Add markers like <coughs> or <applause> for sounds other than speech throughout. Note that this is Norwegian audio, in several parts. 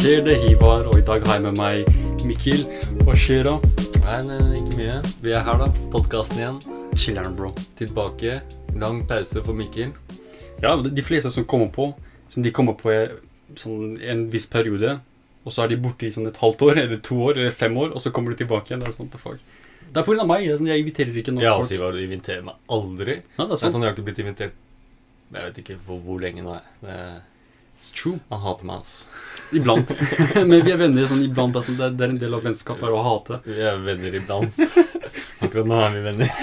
skjer det, Hivar? Og i dag har jeg med meg Mikkel. Hva skjer da? Nei, nei, ikke mye. Vi er her, da. Podkasten igjen. Chiller'n, bro. Tilbake. Lang pause for Mikkel. Ja, de fleste som kommer på, som de kommer på sånn, en viss periode, og så er de borte i sånn et halvt år, eller to år, eller fem år, og så kommer de tilbake igjen. Det er sånn, the fuck. Det er av meg. Det er sånn, jeg inviterer ikke noen Ja, folk. Sivar, du inviterer meg aldri. Ja, det er sant. Det er sånn, Jeg har ikke blitt invitert Jeg vet ikke hvor, hvor lenge nå. jeg. Det, It's true. han hater meg, ass. Iblant. <laughs> <laughs> men vi er venner sånn iblant. Sånn, det er- en del av vennskap er å hate. Vi er venner iblant. Akkurat nå er vi venner.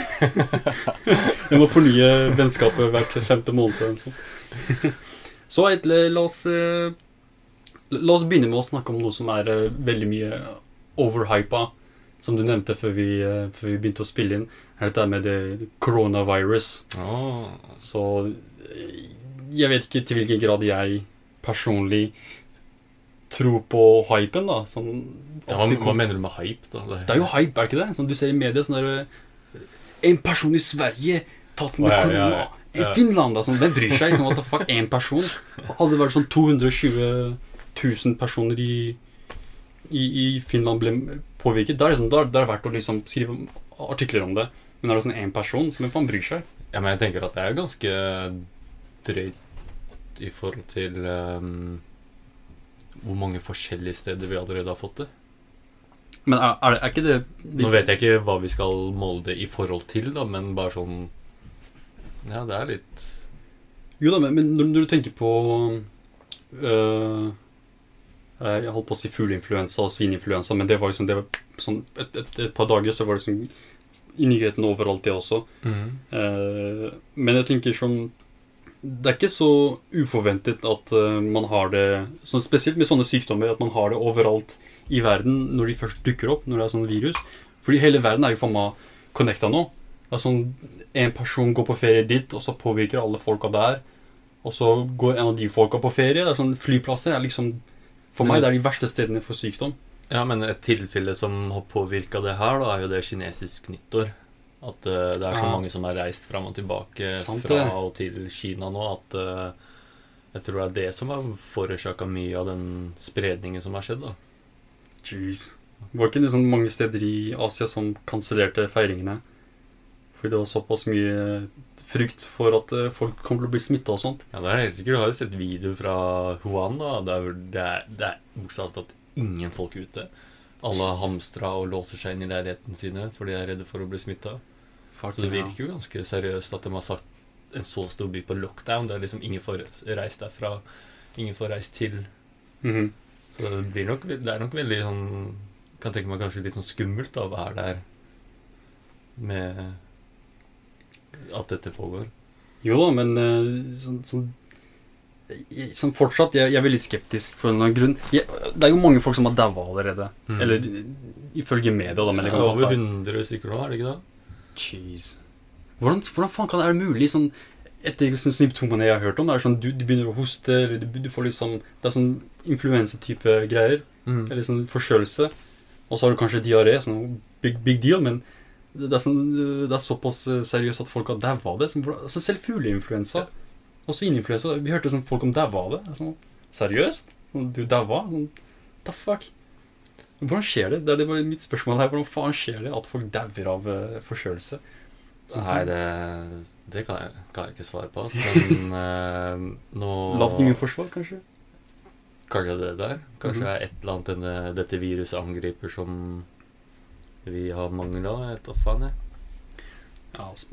<laughs> Jeg må fornye vennskapet hvert femte måned. eller. Så egentlig, la oss eh, La oss begynne med å snakke om noe som er eh, veldig mye overhypa. Som du nevnte før vi, eh, før vi begynte å spille inn. Er dette med det coronavirus. Oh. Så jeg vet ikke til hvilken grad jeg personlig tro på hypen, da. Sånn, Ja, hva, hva mener du med hype, da? det er jo hype, er det ikke det? Sånn du ser i media sånn der eh, En person i Sverige tatt med Å, ja, ja, korona. ja. I Finland, da. Sånn, hvem bryr seg? Sånn, what the fuck, Én person? Hadde det vært sånn 220 000 personer i, i, i Finland ble påvirket, da er det, sånn, er verdt å liksom skrive artikler om det. Men er det sånn én person, så hvem faen bryr seg? Ja, men jeg tenker at det er ganske drøyt i forhold til um, hvor mange forskjellige steder vi allerede har fått det. Men er, er, det, er ikke det, de... Nå vet jeg ikke hva vi skal måle det i forhold til, da, men bare sånn Ja, det er litt Jo da, men, men når, når du tenker på øh, Jeg holdt på å si fugleinfluensa og svineinfluensa, men det var liksom det var sånn, et, et, et par dager så var det sånn i nyhetene overalt, det også. Eh, men jeg tenker sånn Det er ikke så uforventet at eh, man har det så Spesielt med sånne sykdommer, at man har det overalt i verden når de først dukker opp, når det er sånn virus. Fordi hele verden er jo faen meg connecta nå. Det er sånn En person går på ferie dit, og så påvirker alle folka der. Og så går en av de folka på ferie. Det er sånn Flyplasser er liksom For meg det er de verste stedene for sykdom. Ja, men et tilfelle som har påvirka det her, da, er jo det kinesisk nyttår. At eh, det er så mange som har reist fram og tilbake Sant fra og til Kina nå, at eh, jeg tror det er det som har forårsaka mye av den spredningen som har skjedd. da. Jeez. Var ikke det sånn mange steder i Asia som kansellerte feiringene? Fordi det var såpass mye frykt for at eh, folk kommer til å bli smitta og sånt. Ja, det er helt sikkert. Du har jo sett video fra Wuhan, da. Der det er, det er bokstavelig talt ingen folk ute. Alle hamstra og låser seg inn i leilighetene sine fordi de er redde for å bli smitta. Så det virker jo ganske seriøst at de har satt en så stor by på lockdown. Det er liksom ingen får reist derfra, ingen får reist til. Mhm. Så det blir nok Det er nok veldig sånn Kan tenke meg kanskje litt sånn skummelt da, å være der med at dette pågår. Jo da, men eh, sånn, sånn, jeg- sånn fortsatt, jeg, jeg er veldig skeptisk for en eller annen grunn. Jeg, det er jo mange folk som har daua allerede. Mm. Eller ifølge media, da. Men det kan er over være 100 stykker nå, er det ikke det? Jeez. Hvordan, hvordan faen kan det være mulig? Sånn, etter sånn symptomene jeg har hørt om, det er sånn du, du begynner å hoste, eller du, du får liksom Det er sånn influensetype greier. Mm. Eller sånn forkjølelse. Og så har du kanskje diaré. Sånn big, big deal, men det er, sånn, det er såpass eh, seriøst at folk har daua av det. Sånn, altså selv fugleinfluensa og svineinfluensa Vi hørte sånn folk om daua av det. Sånn, seriøst? Sånn, du daua? Sånn, the fuck? Hvordan skjer det? Det er det var mitt spørsmål her. Hvordan faen skjer det at folk dauer av uh, forkjølelse? Nei, det, det kan, jeg, kan jeg ikke svare på. Altså. <laughs> Men uh, nå Lavt immunforsvar, kanskje? Kanskje det der. Kanskje Mhm. det er et eller annet denne, dette viruset angriper som vi har mangel av. Jeg vet da faen, jeg. Ja, s-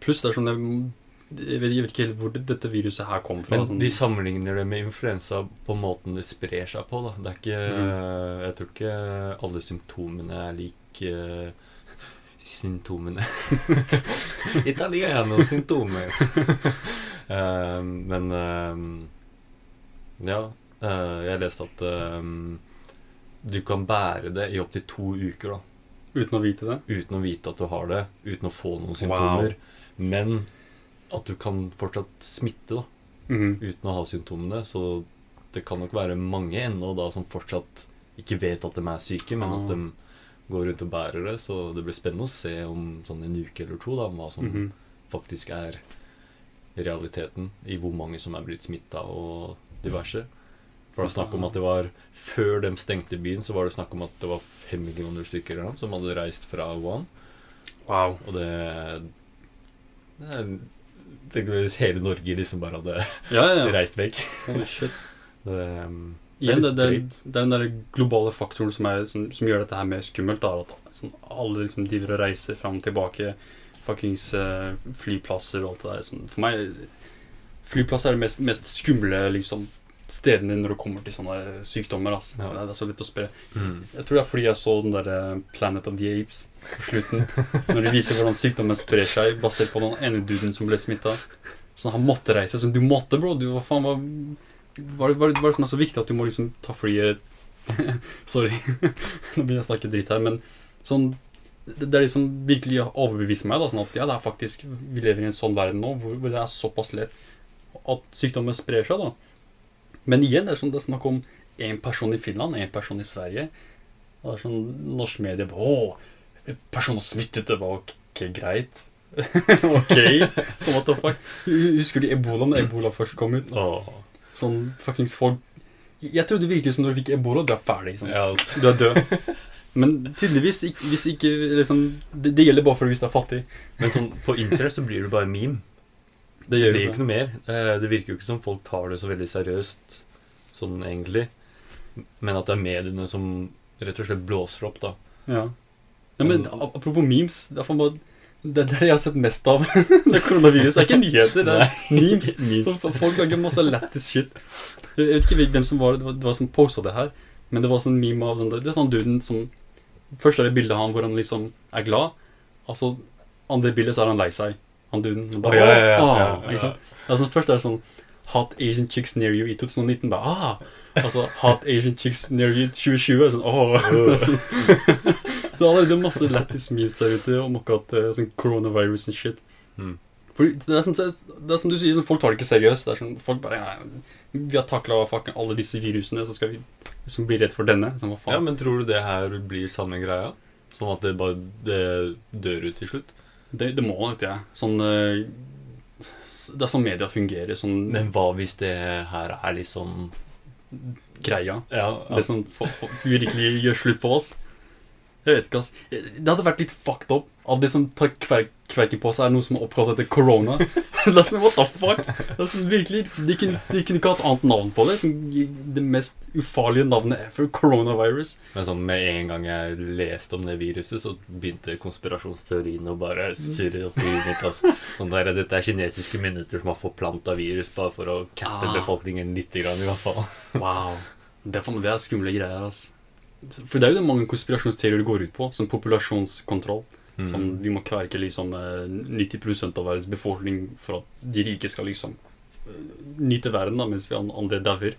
pluss det er sånn jeg, jeg, vet, ikke helt hvor dette viruset her kom fra. Men sånn, de sammenligner det med influensa på måten det sprer seg på. Da. Det er ikke mm. Jeg tror ikke alle symptomene er like Symptomene <laughs> Italiano symptomer. uh, men uh, Ja. eh, jeg leste at du kan bære det i opptil to uker da, uten å vite det. uten å vite at du har det, uten å få noen symptomer. Men at du kan fortsatt smitte da, Mhm. uten å ha symptomene. Så det kan nok være mange ennå da som fortsatt ikke vet at de er syke, men Ah. at de går rundt og bærer det. Så det blir spennende å se om sånn en uke eller to da, hva som Mhm. faktisk er realiteten i hvor mange som er blitt smitta og diverse. For det var snakk om at det var Før de stengte byen, så var det snakk om at det var fem millioner stykker eller noe, som hadde reist fra Wuhan. Wow. Og det, det er- Tenk hvis hele Norge liksom bare hadde Ja, ja, <laughs> reist vekk. Oh, shit. <laughs> Det, um, Igjen, det, det, det er den der globale faktoren som, er, som, som gjør dette her mer skummelt. Da, at sånn, alle liksom driver og reiser fram og tilbake. Fuckings uh, flyplasser og alt det der. Sånn, for meg Flyplasser er det mest, mest skumle liksom, stedene når det kommer til sånne sykdommer. Altså. Ja. Det, er, så lett å spre. mm. Jeg tror det er fordi jeg så den der eh, Planet of the Apes på slutten. <laughs> Når de viser hvordan sykdommen sprer seg, basert på den ene duden som ble smitta. Sånn, han måtte reise. Sånn, du måtte, bro. Du, hva faen, hva, hva, er det- hva, hva er det som er så viktig at du må liksom ta flyet <laughs> Sorry, <laughs> nå begynner jeg å snakke dritt her, men sånn det, det er det som virkelig overbeviser meg. da, sånn at ja, det er faktisk, Vi lever i en sånn verden nå hvor, hvor det er såpass lett at sykdommen sprer seg. da. Men igjen, det er sånn det er snakk om én person i Finland, én person i Sverige. Og det er sånn norsk medie bare, Å, personen smittet. Det var ok, greit. <laughs> ok. Så what the fuck. Husker du ebola når ebola først kom ut? Oh. Sånn fuckings folk Jeg trodde virkelig som når du fikk ebola, du er ferdig. Sånn. Ja, altså. Du er død. Men tydeligvis ikke, hvis ikke liksom, det, det gjelder bare for hvis du er fattig. Men sånn, på internett så blir du bare meme. Det gjør jo ikke noe mer. Eh, Det virker jo ikke som folk tar det så veldig seriøst, sånn egentlig. Men at det er mediene som rett og slett blåser opp, da. Ja. ja men apropos memes Det er bare det det jeg har sett mest av. <laughs> det er koronavirus. Det er ikke nyheter, det er memes. <laughs> Memes. Så Folk lager masse lættis shit. Jeg vet ikke hvem som var det, var, det var som posta det her, men det var sånn meme av den der Det er sånn duden som Først er det bildet av han hvor han liksom er glad, Altså, andre bildet så er han lei seg. Han duden. Å, ja, ja, ja, ja, ikke sant? Sånn, først er det sånn Hot Asian chicks near you i 2019. Bare, ah! Altså Hot Asian chicks near you 2020. er Sånn, åh er sånn, <laughs> Så allerede masse lættis memes der ute om akkurat eh, sånn coronavirus and shit. Mm. Fordi det er, som, det er som du sier, sånn, folk tar det ikke seriøst. Det er sånn, folk bare ja, Vi har takla alle disse virusene, så skal vi liksom bli redd for denne. Sånn, hva Ja, men tror du det her blir samme greia? Sånn at det bare det dør ut til slutt? Det, det må nok det. Sånn eh, Det er sånn media fungerer. Sånn Men hva hvis det her er liksom greia. Ja, Det som for, for, virkelig gjør slutt på oss. Jeg vet ikke, ass. Det hadde vært litt fucked up av det som tar kverk, kverken på seg, er noe som er oppkalt etter corona. <laughs> sånn, what the fuck? Sånn, virkelig, de kunne, de kunne ikke hatt annet navn på det. Sånn, det mest ufarlige navnet ever. Coronavirus. Men sånn med en gang jeg leste om det viruset, så begynte konspirasjonsteoriene å bare surre opp i mitt. Altså. Sånn der, dette er kinesiske myndigheter som har forplanta virus bare for å cappe Ah. befolkningen litt, grann, i hvert fall. <laughs> Wow. Det er, det er skumle greier, altså. For det er jo det mange konspirasjonsteorier går ut på. Som populasjonskontroll. Mm. Sånn, vi må kverke liksom eh, 90% av verdens befolkning for at de rike skal liksom eh, nyte verden, da, mens vi andre dauer.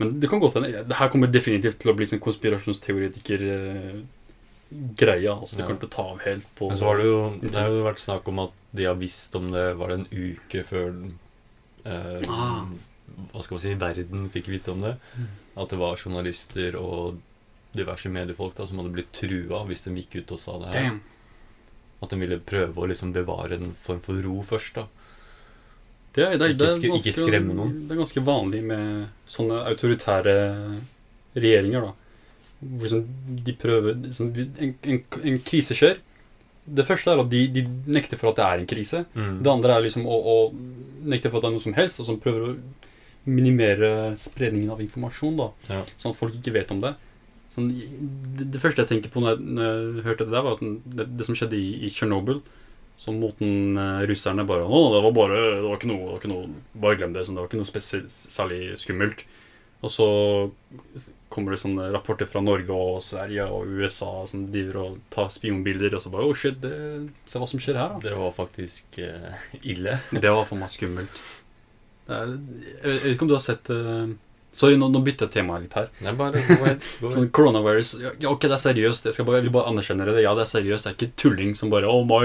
Men det kan godt hende Det her kommer definitivt til å bli sånn konspirasjonsteoretiker-greia. altså, det Ja. kommer til å ta av helt på Men så har det jo Det har jo vært snakk om at de har visst om det Var det en uke før eh, Ah. Hva skal man si Verden fikk vite om det. Mm. At det var journalister og diverse mediefolk da som hadde blitt trua hvis de gikk ut og sa det her. Damn. At de ville prøve å liksom bevare en form for ro først. da Det er, det, er, Ikke det, er noen. det er ganske vanlig med sånne autoritære regjeringer, da. Hvor liksom de prøver liksom, en, en, en krise skjer. Det første er at de, de nekter for at det er en krise. Mm. Det andre er liksom å, å nekte for at det er noe som helst, og som prøver å minimere spredningen av informasjon, da. Ja. Sånn at folk ikke vet om det. Sånn, det, det første jeg tenker på når jeg, når jeg hørte det der, var at den, det, det som skjedde i, i Tsjernobyl. Så moten uh, russerne bare Å, det var bare Det var ikke noe, det var ikke noe Bare glem det. Sånn, det var ikke noe særlig skummelt. Og så kommer det sånne rapporter fra Norge og Sverige og USA som driver og tar spionbilder, og så bare Å, shit, det, se hva som skjer her, da. Det var faktisk uh, ille. Det var for meg skummelt. Det er, jeg vet ikke om du har sett eh, Sorry, nå, nå bytter jeg temaet litt her. Nei, bare gå ahead. Sånn coronavirus ja, ok, det er seriøst. Jeg, bare, jeg vil bare anerkjenne det. Ja, det er seriøst. Det er ikke tulling som bare oh my,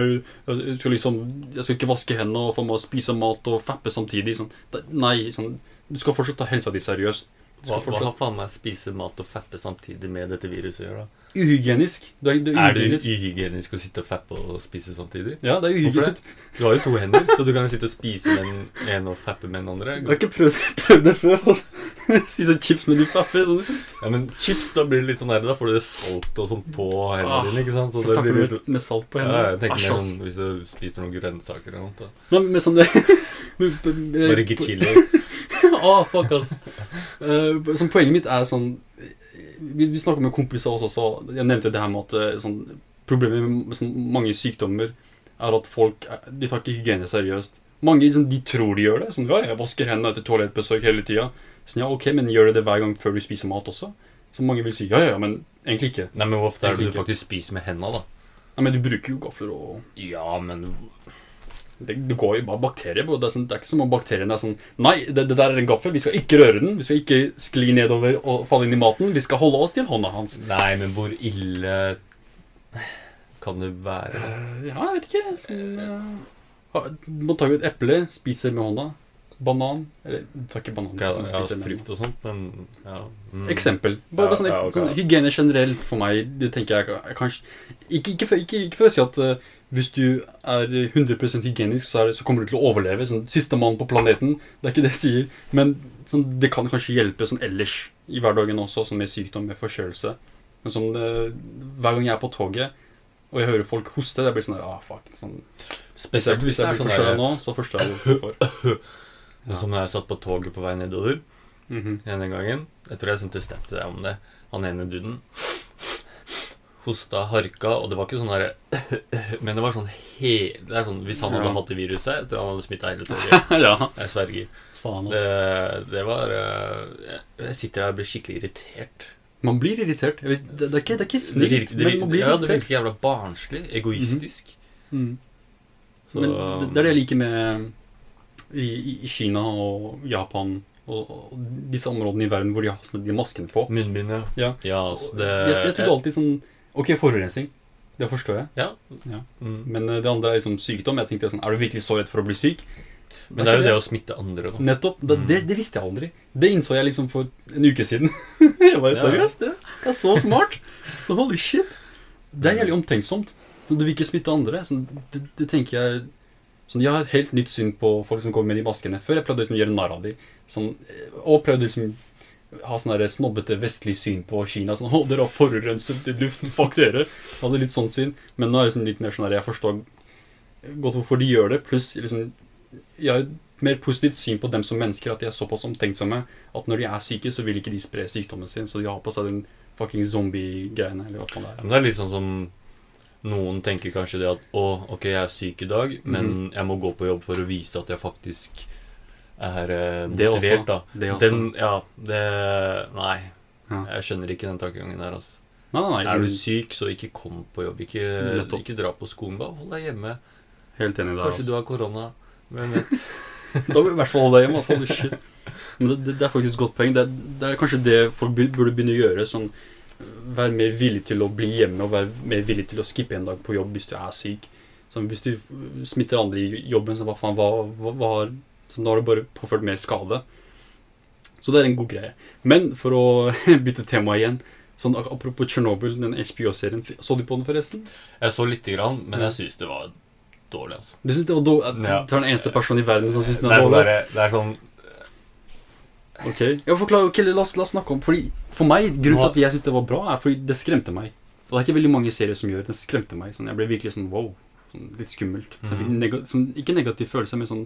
jeg skal liksom Jeg skal ikke vaske hendene og få meg å spise mat og fappe samtidig. Sånn. Nei, sånn Du skal fortsatt ta helsa di seriøst. Hva, hva har faen meg spise mat og fappe samtidig med dette viruset å gjøre? da? Uhygienisk. Du er, du er Er det uhygienisk. å sitte og fappe og spise samtidig? Ja, det er uhygienisk. Du har jo to hender, så du kan jo sitte og spise med den ene og fappe med den andre. Jeg har ikke prøvd, prøvd det før. Altså. <laughs> Spise chips med de faffer. Sånn. Ja, Men chips, da blir det litt sånn der, da får du det salt og sånt på hendene Ah, dine, ikke sant? Så, Så, det blir med, med salt på hendene? ja, jeg tenker Æsj, mer sånn hvis du spiser noen grønnsaker eller noe. da. Nei, men sånn det <laughs> Bare ikke chili. <laughs> Å, fuck, ass. Uh, sånn, poenget mitt er sånn Vi, vi snakker med kompiser også, så jeg nevnte det her med at eh, sånn, Problemet med sånn, mange sykdommer er at folk er- De tar ikke hygiene seriøst. Mange liksom, de tror de gjør det. Sånn, ja, jeg vasker hendene etter toalettbesøk hele tida. Sånn, ja, ok, men gjør du det hver gang før du spiser mat også? Så mange vil si ja, ja, ja, men egentlig ikke. Nei, men hvor ofte er det du faktisk spiser med hendene, da? Nei, men du bruker jo gafler og Ja, men Det, det går jo bare bakterier. på. Det er, sånn, det er ikke som om bakteriene er sånn Nei, det, det der er en gaffel. Vi skal ikke røre den. Vi skal ikke skli nedover og falle inn i maten. Vi skal holde oss til hånda hans. Nei, men hvor ille kan det være? Eh, ja, jeg vet ikke. Sånn, må ta ut eple, spiser med hånda. Banan Eller du tar ikke banan. Ja, ja, frukt og sånt, men ja. Mm. Eksempel. Bare, bare sånn, Ja, ja, ok. sånn, hygiene generelt for meg, det tenker jeg, jeg kanskje Ikke, ikke, ikke, ikke for å si at eh, hvis du er 100% hygienisk, så, det- så kommer du til å overleve. Sånn, Siste mann på planeten. Det er ikke det jeg sier. Men sånn, det kan kanskje hjelpe sånn ellers i hverdagen også, sånn med sykdom, med forkjølelse. Men sånn, eh, hver gang jeg er på toget og jeg hører folk hoste, det blir sånn ah, fuck. Sånn, Spesielt hvis jeg blir sånn forkjøla nå, så forstår jeg hvorfor. <coughs> Ja. Som jeg satt på toget på vei nedover Mhm. denne gangen. Jeg tror jeg sendte stat til deg om det. Han ene duden hosta, harka, og det var ikke sånn derre <laughs> Men det var sånn he... Det er sånn Hvis han hadde hatt det viruset, tror han hadde smitta hele <laughs> toget. ja. Jeg sverger. Faen, Det, det var eh, jeg- sitter her og blir skikkelig irritert. Man blir irritert. Vet, det, det, er ikke, det er ikke Det virker, men man blir blir ja, det virker jævla barnslig. Egoistisk. Mm. Så, Men det, det er det jeg liker med i, i, i Kina og Japan og disse områdene i verden hvor de har sånne, de maskene på. Munnbind, ja. Ja. Ja, altså, det jeg, jeg trodde alltid sånn Ok, forurensning. Det forstår jeg. Ja. Ja. Mm. Men eh, det andre er liksom sykdom. Jeg tenkte sånn Er du virkelig så redd for å bli syk? Men det er jo det å smitte andre, da. Nettopp. Det, Mm. det, det visste jeg aldri. Det innså jeg liksom for en uke siden. <laughs> jeg var seriøst. Det det er så smart. Så holy shit. Det er jævlig omtenksomt. Du vil ikke smitte andre. Sånn, det, det tenker jeg sånn, Jeg har et helt nytt syn på folk som kommer med de maskene. Før jeg pleide å liksom gjøre narr av dem. Sånn, og prøvde liksom ha sånn snobbete vestlig syn på Kina. Sånn 'Å, dere har forurenset luften, Fuck dere.' Hadde litt sånn syn. Men nå er det liksom litt mer sånn her, jeg forstår godt hvorfor de gjør det. Pluss liksom Jeg har et mer positivt syn på dem som mennesker. At de er såpass omtenksomme at når de er syke, så vil ikke de spre sykdommen sin. Så de har på seg den fucking zombie-greiene. Eller hva faen det er. men det er litt sånn som noen tenker kanskje det at Å, ok, jeg er syk i dag, men Mhm. jeg må gå på jobb for å vise at jeg faktisk er eh, Det også. motivert, da. Det også. Den, ja, det Nei. Ja. Jeg skjønner ikke den tankegangen der, altså. Nei, nei, nei. Er du syk, så ikke kom på jobb. Ikke, ikke dra på skolen. Bare hold deg hjemme. Helt enig der. Kanskje også. du har korona. Hvem vet. <laughs> Da vil i hvert fall holde deg hjemme. Altså. Det, det, det er faktisk et godt poeng. Det er, det er kanskje det folk burde begynne å gjøre. Sånn, være mer villig til å bli hjemme og være mer villig til å skippe en dag på jobb hvis du er syk. Sånn, hvis du smitter andre i jobben, så hva faen, hva, hva, hva har så Da har du bare påført mer skade. Så det er en god greie. Men for å <laughs> bytte tema igjen sånn, Apropos Tsjernobyl, den HBO-serien. Så du på den, forresten? Jeg så lite grann, men jeg syns det var dårlig, altså. Du synes det var dårlig? Du er den eneste personen i verden som syns den er sånn, dårlig? ass? det er sånn Ok, ja, forklar, okay la, oss, la oss snakke om Fordi For meg, grunnen til at jeg synes det var bra Er fordi det skremte meg Og det er ikke veldig mange serier som gjør det skremte meg sånn, Jeg ble virkelig sånn, wow sånn, Litt skummelt så fikk Mhm. sånn, Ikke negativ følelse, men sånn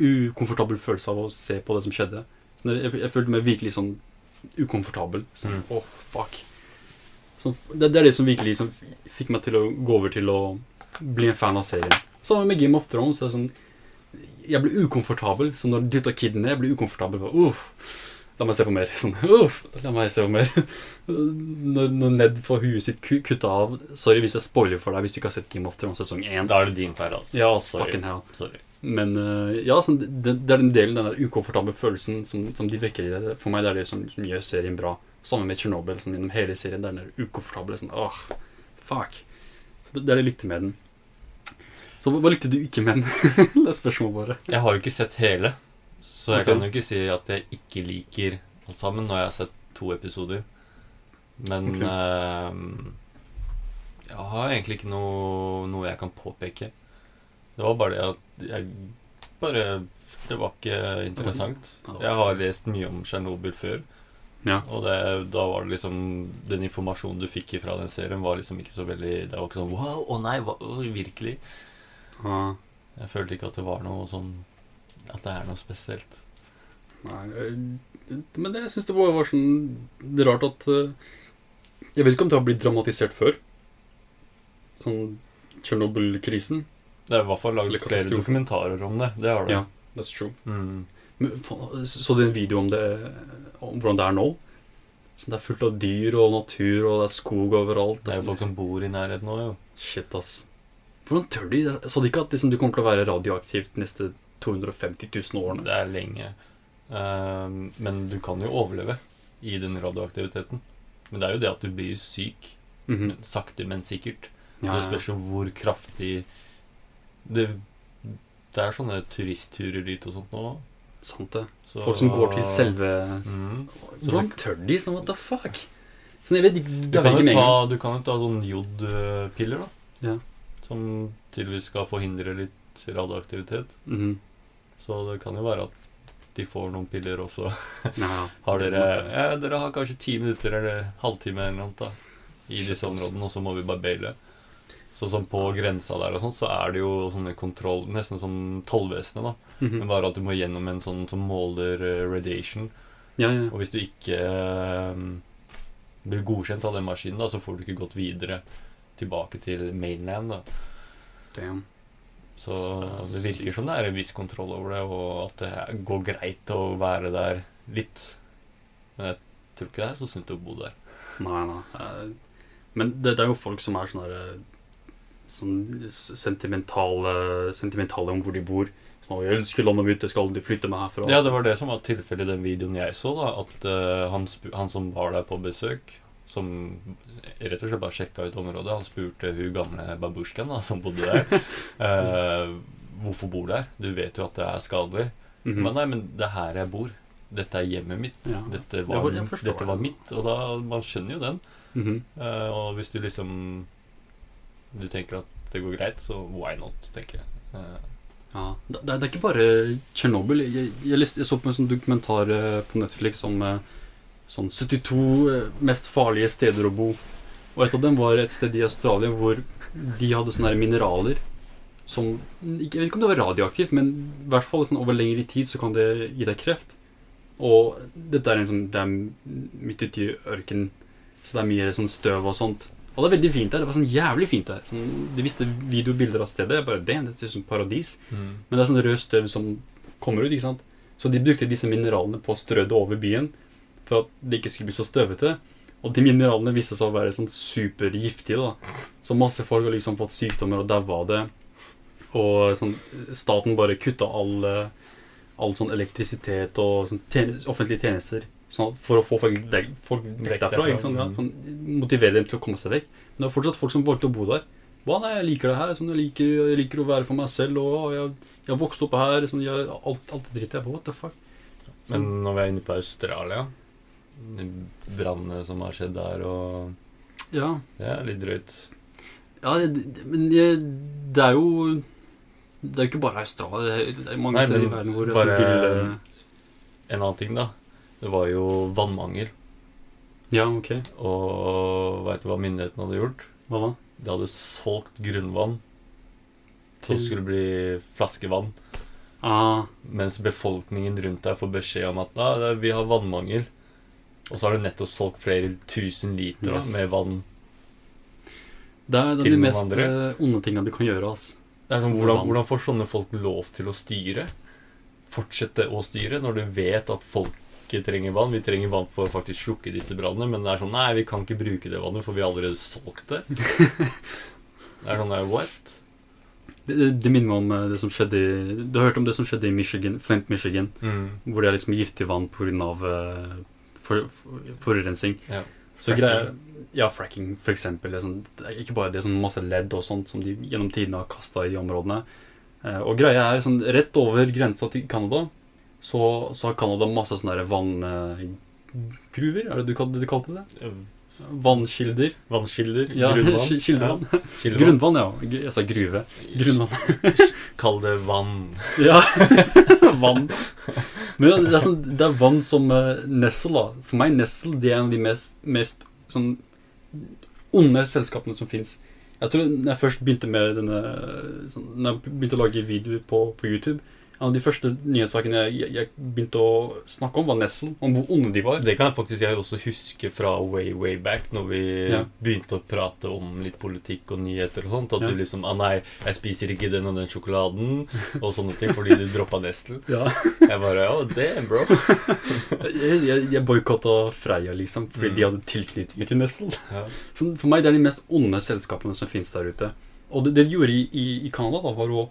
Ukomfortabel følelse av å se på det som skjedde Så jeg, jeg følte meg virkelig sånn Ukomfortabel Sånn, mm. åh, fuck Så, det, det er det som virkelig liksom, fikk meg til å gå over til å Bli en fan av serien Sammen med Game of Thrones så er sånn jeg blir ukomfortabel. Så når dytta kiden ned, jeg blir ukomfortabel. Uff. Uff, la meg se på mer. <laughs> Sånn, uff, la meg se på mer. <laughs> Når, når Ned får huet sitt ku- kutta av Sorry hvis jeg spoiler for deg hvis du ikke har sett Game of Thrones sesong 1. Da er det din feil, altså. Ja, Sorry. fucking hell. Sorry. Men eh, ja, sånn, det, det er den delen, den der ukomfortable følelsen som, som de vekker i det. For meg det er det som, som gjør serien bra. Sammen med Chernobyl. Sånn, gjennom hele serien. Det er den ukomfortable sånn, åh, fuck. Så det, det er det jeg likte med den. Så hva likte du ikke med den? <laughs> det er spørsmålet bare. Jeg har jo ikke sett hele, så jeg okay. kan jo ikke si at jeg ikke liker alt sammen. når jeg har sett to episoder. Men okay. eh, jeg har egentlig ikke noe, noe jeg kan påpeke. Det var bare det at jeg bare Det var ikke interessant. Jeg har lest mye om Tsjernobyl før. Ja. Og det, da var det liksom Den informasjonen du fikk fra den serien, var liksom ikke så veldig Det var ikke sånn Wow, å nei, hva, virkelig? Ja. Jeg følte ikke at det var noe sånn At det er noe spesielt. Nei, men det, syns det var, var sånn Det rart at eh, Jeg vet ikke om det har blitt dramatisert før. Sånn Tsjernobyl-krisen. Det er i hvert fall lagd flere dokumentarer om det. Det har det. Ja. That's true. Mm. Men, så du en video om det Om hvordan det er nå? Sånn, det er fullt av dyr og natur, og det er skog overalt. Det er jo folk som bor i nærheten nå, jo. Shit, ass. Hvordan tør de? Jeg sa de ikke at liksom, du kommer til å være radioaktivt neste 250 000 årene? Det er lenge. Uh, men du kan jo overleve i den radioaktiviteten. Men det er jo det at du blir syk. Mhm. Sakte, men sikkert. ja, Det spørs jo hvor kraftig det, det er sånne turistturer dit og sånt nå. Sant det. Så, Folk som går til selve mm. Hvordan tør de? Sånn, what the fuck? Sånn, jeg vet du, kan jo ta, du kan jo ta sånn jodpiller, da. Ja. Som tydeligvis skal forhindre litt radioaktivitet. Mhm. Så det kan jo være at de får noen piller også. Ja, <laughs> Har dere ja, Dere har kanskje ti minutter eller halvtime eller noe da, i disse områdene, og så må vi bare baile. Sånn som på grensa der og sånn, så er det jo sånne kontroll Nesten som tollvesenet, da. Mhm. Men bare at du må gjennom en sånn som måler eh, radiation. ja, ja. Og hvis du ikke um, blir godkjent av den maskinen, da, så får du ikke gått videre tilbake til mainland. da Damn. Så det virker som det er en viss kontroll over det, og at det går greit å være der litt. Men jeg tror ikke det er så sunt å bo der. Nei, nei. eh, Men det, det er jo folk som er sånn der eh, Sånn sentimentale Sentimentale om hvor de bor. Sånn, 'Jeg elsker landet mitt, jeg skal aldri flytte meg herfra'. Ja, det var det som var tilfellet i den videoen jeg så. da At uh, han, han som var der på besøk, som rett og slett bare sjekka ut området, han spurte hun gamle babusjkaen som bodde der, <laughs> eh, hvorfor bor du der? Du vet jo at det er skadelig. Mhm. Men nei, men det er her jeg bor. Dette er hjemmet mitt. Ja. Dette var, dette var mitt. Og da Man skjønner jo den. Mhm. Eh, og hvis du liksom Du tenker at det går greit, så why not, tenker jeg. Eh, Ja, det, det er ikke bare Tsjernobyl. Jeg, jeg, jeg så på en sånn dokumentar eh, på Netflix om eh, sånn 72 eh, mest farlige steder å bo. Og et av dem var et sted i Australia hvor de hadde sånne her mineraler som Jeg vet ikke om det var radioaktivt, men i hvert fall sånn, over lengre tid så kan det gi deg kreft. Og dette er en sånn Det er midt ute i ørkenen, så det er mye sånn støv og sånt. Og det er veldig fint der. Det var sånn jævlig fint der. Sånn, de viste videobilder av stedet. Jeg bare, Damn, det ser ut som paradis. Men det er sånn rød støv som kommer ut, ikke sant? Så de brukte disse mineralene på å strø det over byen for at det ikke skulle bli så støvete. Og de mineralene viste seg å være sånn supergiftige, da. Så masse folk har liksom fått sykdommer og daua av det. Og sånn, staten bare kutta all, eh, all sånn elektrisitet og sånn tjenest, offentlige tjenester sånn for å få folk vekk, folk vekk derfra. Ikke sant? Ja, sånn, motivere dem til å komme seg vekk. Men det er fortsatt folk som valgte å bo der. Hva, nei, jeg liker det her. Sånn, jeg, liker, jeg liker å være for meg selv. Og jeg, jeg har vokst opp her. Sånn, jeg, alt, alt det drittet. Jeg på. What the fuck? Men når vi er inne på Australia Brannene som har skjedd der, og ja. Det er litt drøyt. ja det, men det, det er jo Det er jo ikke bare Australia. Det er, mange Nei, steder i verden hvor bare- sånn En annen ting, da. Det var jo vannmangel. Ja, ok. Og veit du hva myndighetene hadde gjort? Hva da? De hadde solgt grunnvann som skulle bli flaskevann. Ah, Mens befolkningen rundt der får beskjed om at da, vi har vannmangel. Og så har du nettopp solgt flere tusen liter Yes. med vann. det er, det Til de mest andre? eh, onde tinga du kan gjøre. Altså. Det sånn, hvordan, hvordan får sånne folk lov til å styre? Fortsette å styre når du vet at folket trenger vann. Vi trenger vann for å faktisk slukke disse brannene, men det er sånn Nei, vi kan ikke bruke det vannet, for vi har allerede solgt det. <laughs> det er sånn What? Det, det, minner meg om eh, det som skjedde i Du har hørt om det som skjedde i Michigan, Flint, Michigan? Hvor det er liksom giftig vann pga. For, for, forurensning. Ja. Så greier Ja, fracking, for eksempel. Det det er ikke bare det, sånn masse ledd og sånt som de gjennom tidene har kasta i de områdene. Eh, og greia er sånn rett over grensa til Canada så, så har Canada masse sånne der vann... eh, Vanngruver, er det du kalte, kalte det? Eh, Vannkilder? Vannkilder. Ja, grunnvann. kildevann. Ja, <laughs> kildevann. Grunnvann, ja. Jeg sa gruve. Grunnvann. Kall det vann. <laughs> Ja. <laughs> vann. Men det er, sånn, det er vann som uh, Nessel, da. For meg, Nessel det er en av de mest, mest sånn onde selskapene som fins. Jeg tror når jeg først begynte med denne sånn, Når jeg begynte å lage videoer på, på YouTube En av de første nyhetssakene jeg, jeg, begynte å snakke om, var Nesson. Om hvor onde de var. Det kan jeg faktisk jeg også huske fra way, way back, når vi Ja. begynte å prate om litt politikk og nyheter og sånt. At Ja. du liksom Ah, nei, jeg spiser ikke den og den sjokoladen, og sånne ting, fordi du droppa Nestle. <laughs> Ja. Jeg bare Ja, damn, bro. <laughs> Jeg, jeg, jeg boikotta Freia, liksom, fordi Mm. de hadde tilknytning til Nestle. Ja. <laughs> Så for meg det er de mest onde selskapene som finnes der ute. Og det, det de gjorde i, i, i Canada, da, var å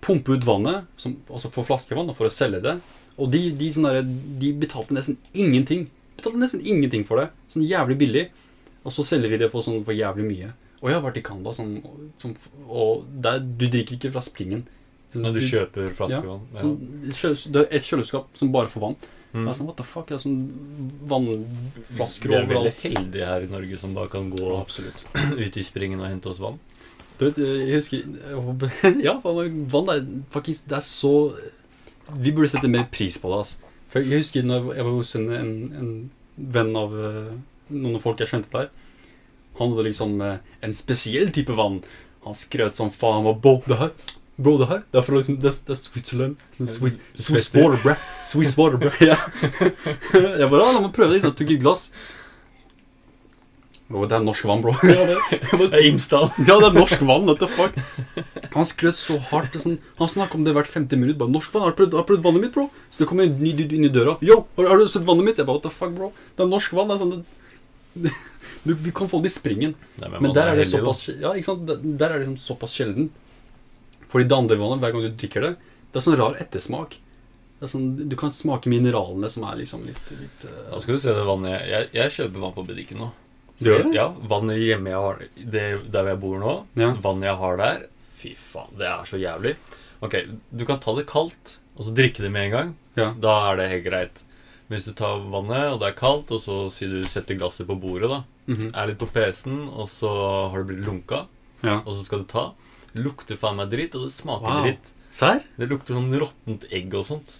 pumpe ut vannet, som, altså få flaskevann, for å selge det. Og de, de, der, de betalte nesten ingenting. Betalte nesten ingenting for det. Sånn jævlig billig. Og så selger de det for, sånn, for jævlig mye. Og jeg har vært i Canada, sånn, som, og der, du drikker ikke fra springen. Sånn, Når du kjøper flaskevann. Ja. sånn, Det er et kjøleskap som bare får vann. Mm. Det er sånn, what the fuck? Det er sånn vannflasker Vi er veldig heldige her i Norge som da kan gå Absolutt. ut i springen og hente oss vann. Du vet, jeg husker <laughs> Ja, vann er faktisk Det er så Vi burde sette mer pris på det. Altså. For Jeg husker når jeg var hos en, en, en venn av noen av folk jeg kjente der. Han hadde liksom eh, en spesiell type vann. Han skrøt som faen. Og bro, det her Bro, det her Det er fra liksom Det, er- det er Switzerland. Sånn Swiss, Swiss water, bro. Swiss water, bro. <laughs> Ja. <laughs> Jeg bare ja, La meg prøve det. Liksom. Jeg tok et glass. Bro, det er norsk vann, bro. Ja, <laughs> det, er Imsdal. ja, det er norsk vann, what the fuck? <laughs> Han skrøt så hardt. Sånn, han snakket om det hvert 50 minutt. Bare, norsk vann, har du prøvd, har du prøvd vannet mitt, bro? Så det kommer en ny dude inn i døra. Yo, har, har du sett vannet mitt? Jeg bare, what the fuck, bro? Det er norsk vann. Det er sånn, det, <laughs> du, vi kan få det i springen. Nei, Men der er det heldig, såpass Ja? Der- Der er det liksom såpass sjelden. Fordi det andre vannet, hver gang du drikker det, det er sånn rar ettersmak. Det er sånn, du kan smake mineralene som er liksom litt, litt uh... Da skal du se det vannet jeg, jeg, jeg kjøper vann på butikken nå. Gjør det? Ja, vannet hjemme jeg har det, Der jeg bor nå, Ja. vannet jeg har der Fy faen, det er så jævlig. Ok, du kan ta det kaldt, og så drikke det med en gang. Ja. Da er det helt greit. Men hvis du tar vannet, og det er kaldt, og så sier du setter glasset på bordet, da. Mhm. Er litt på PC-en, og så har det blitt lunka, Ja. og så skal du ta. Lukter faen meg dritt, og det smaker Wow. dritt. Sær? Det lukter sånn råttent egg og sånt.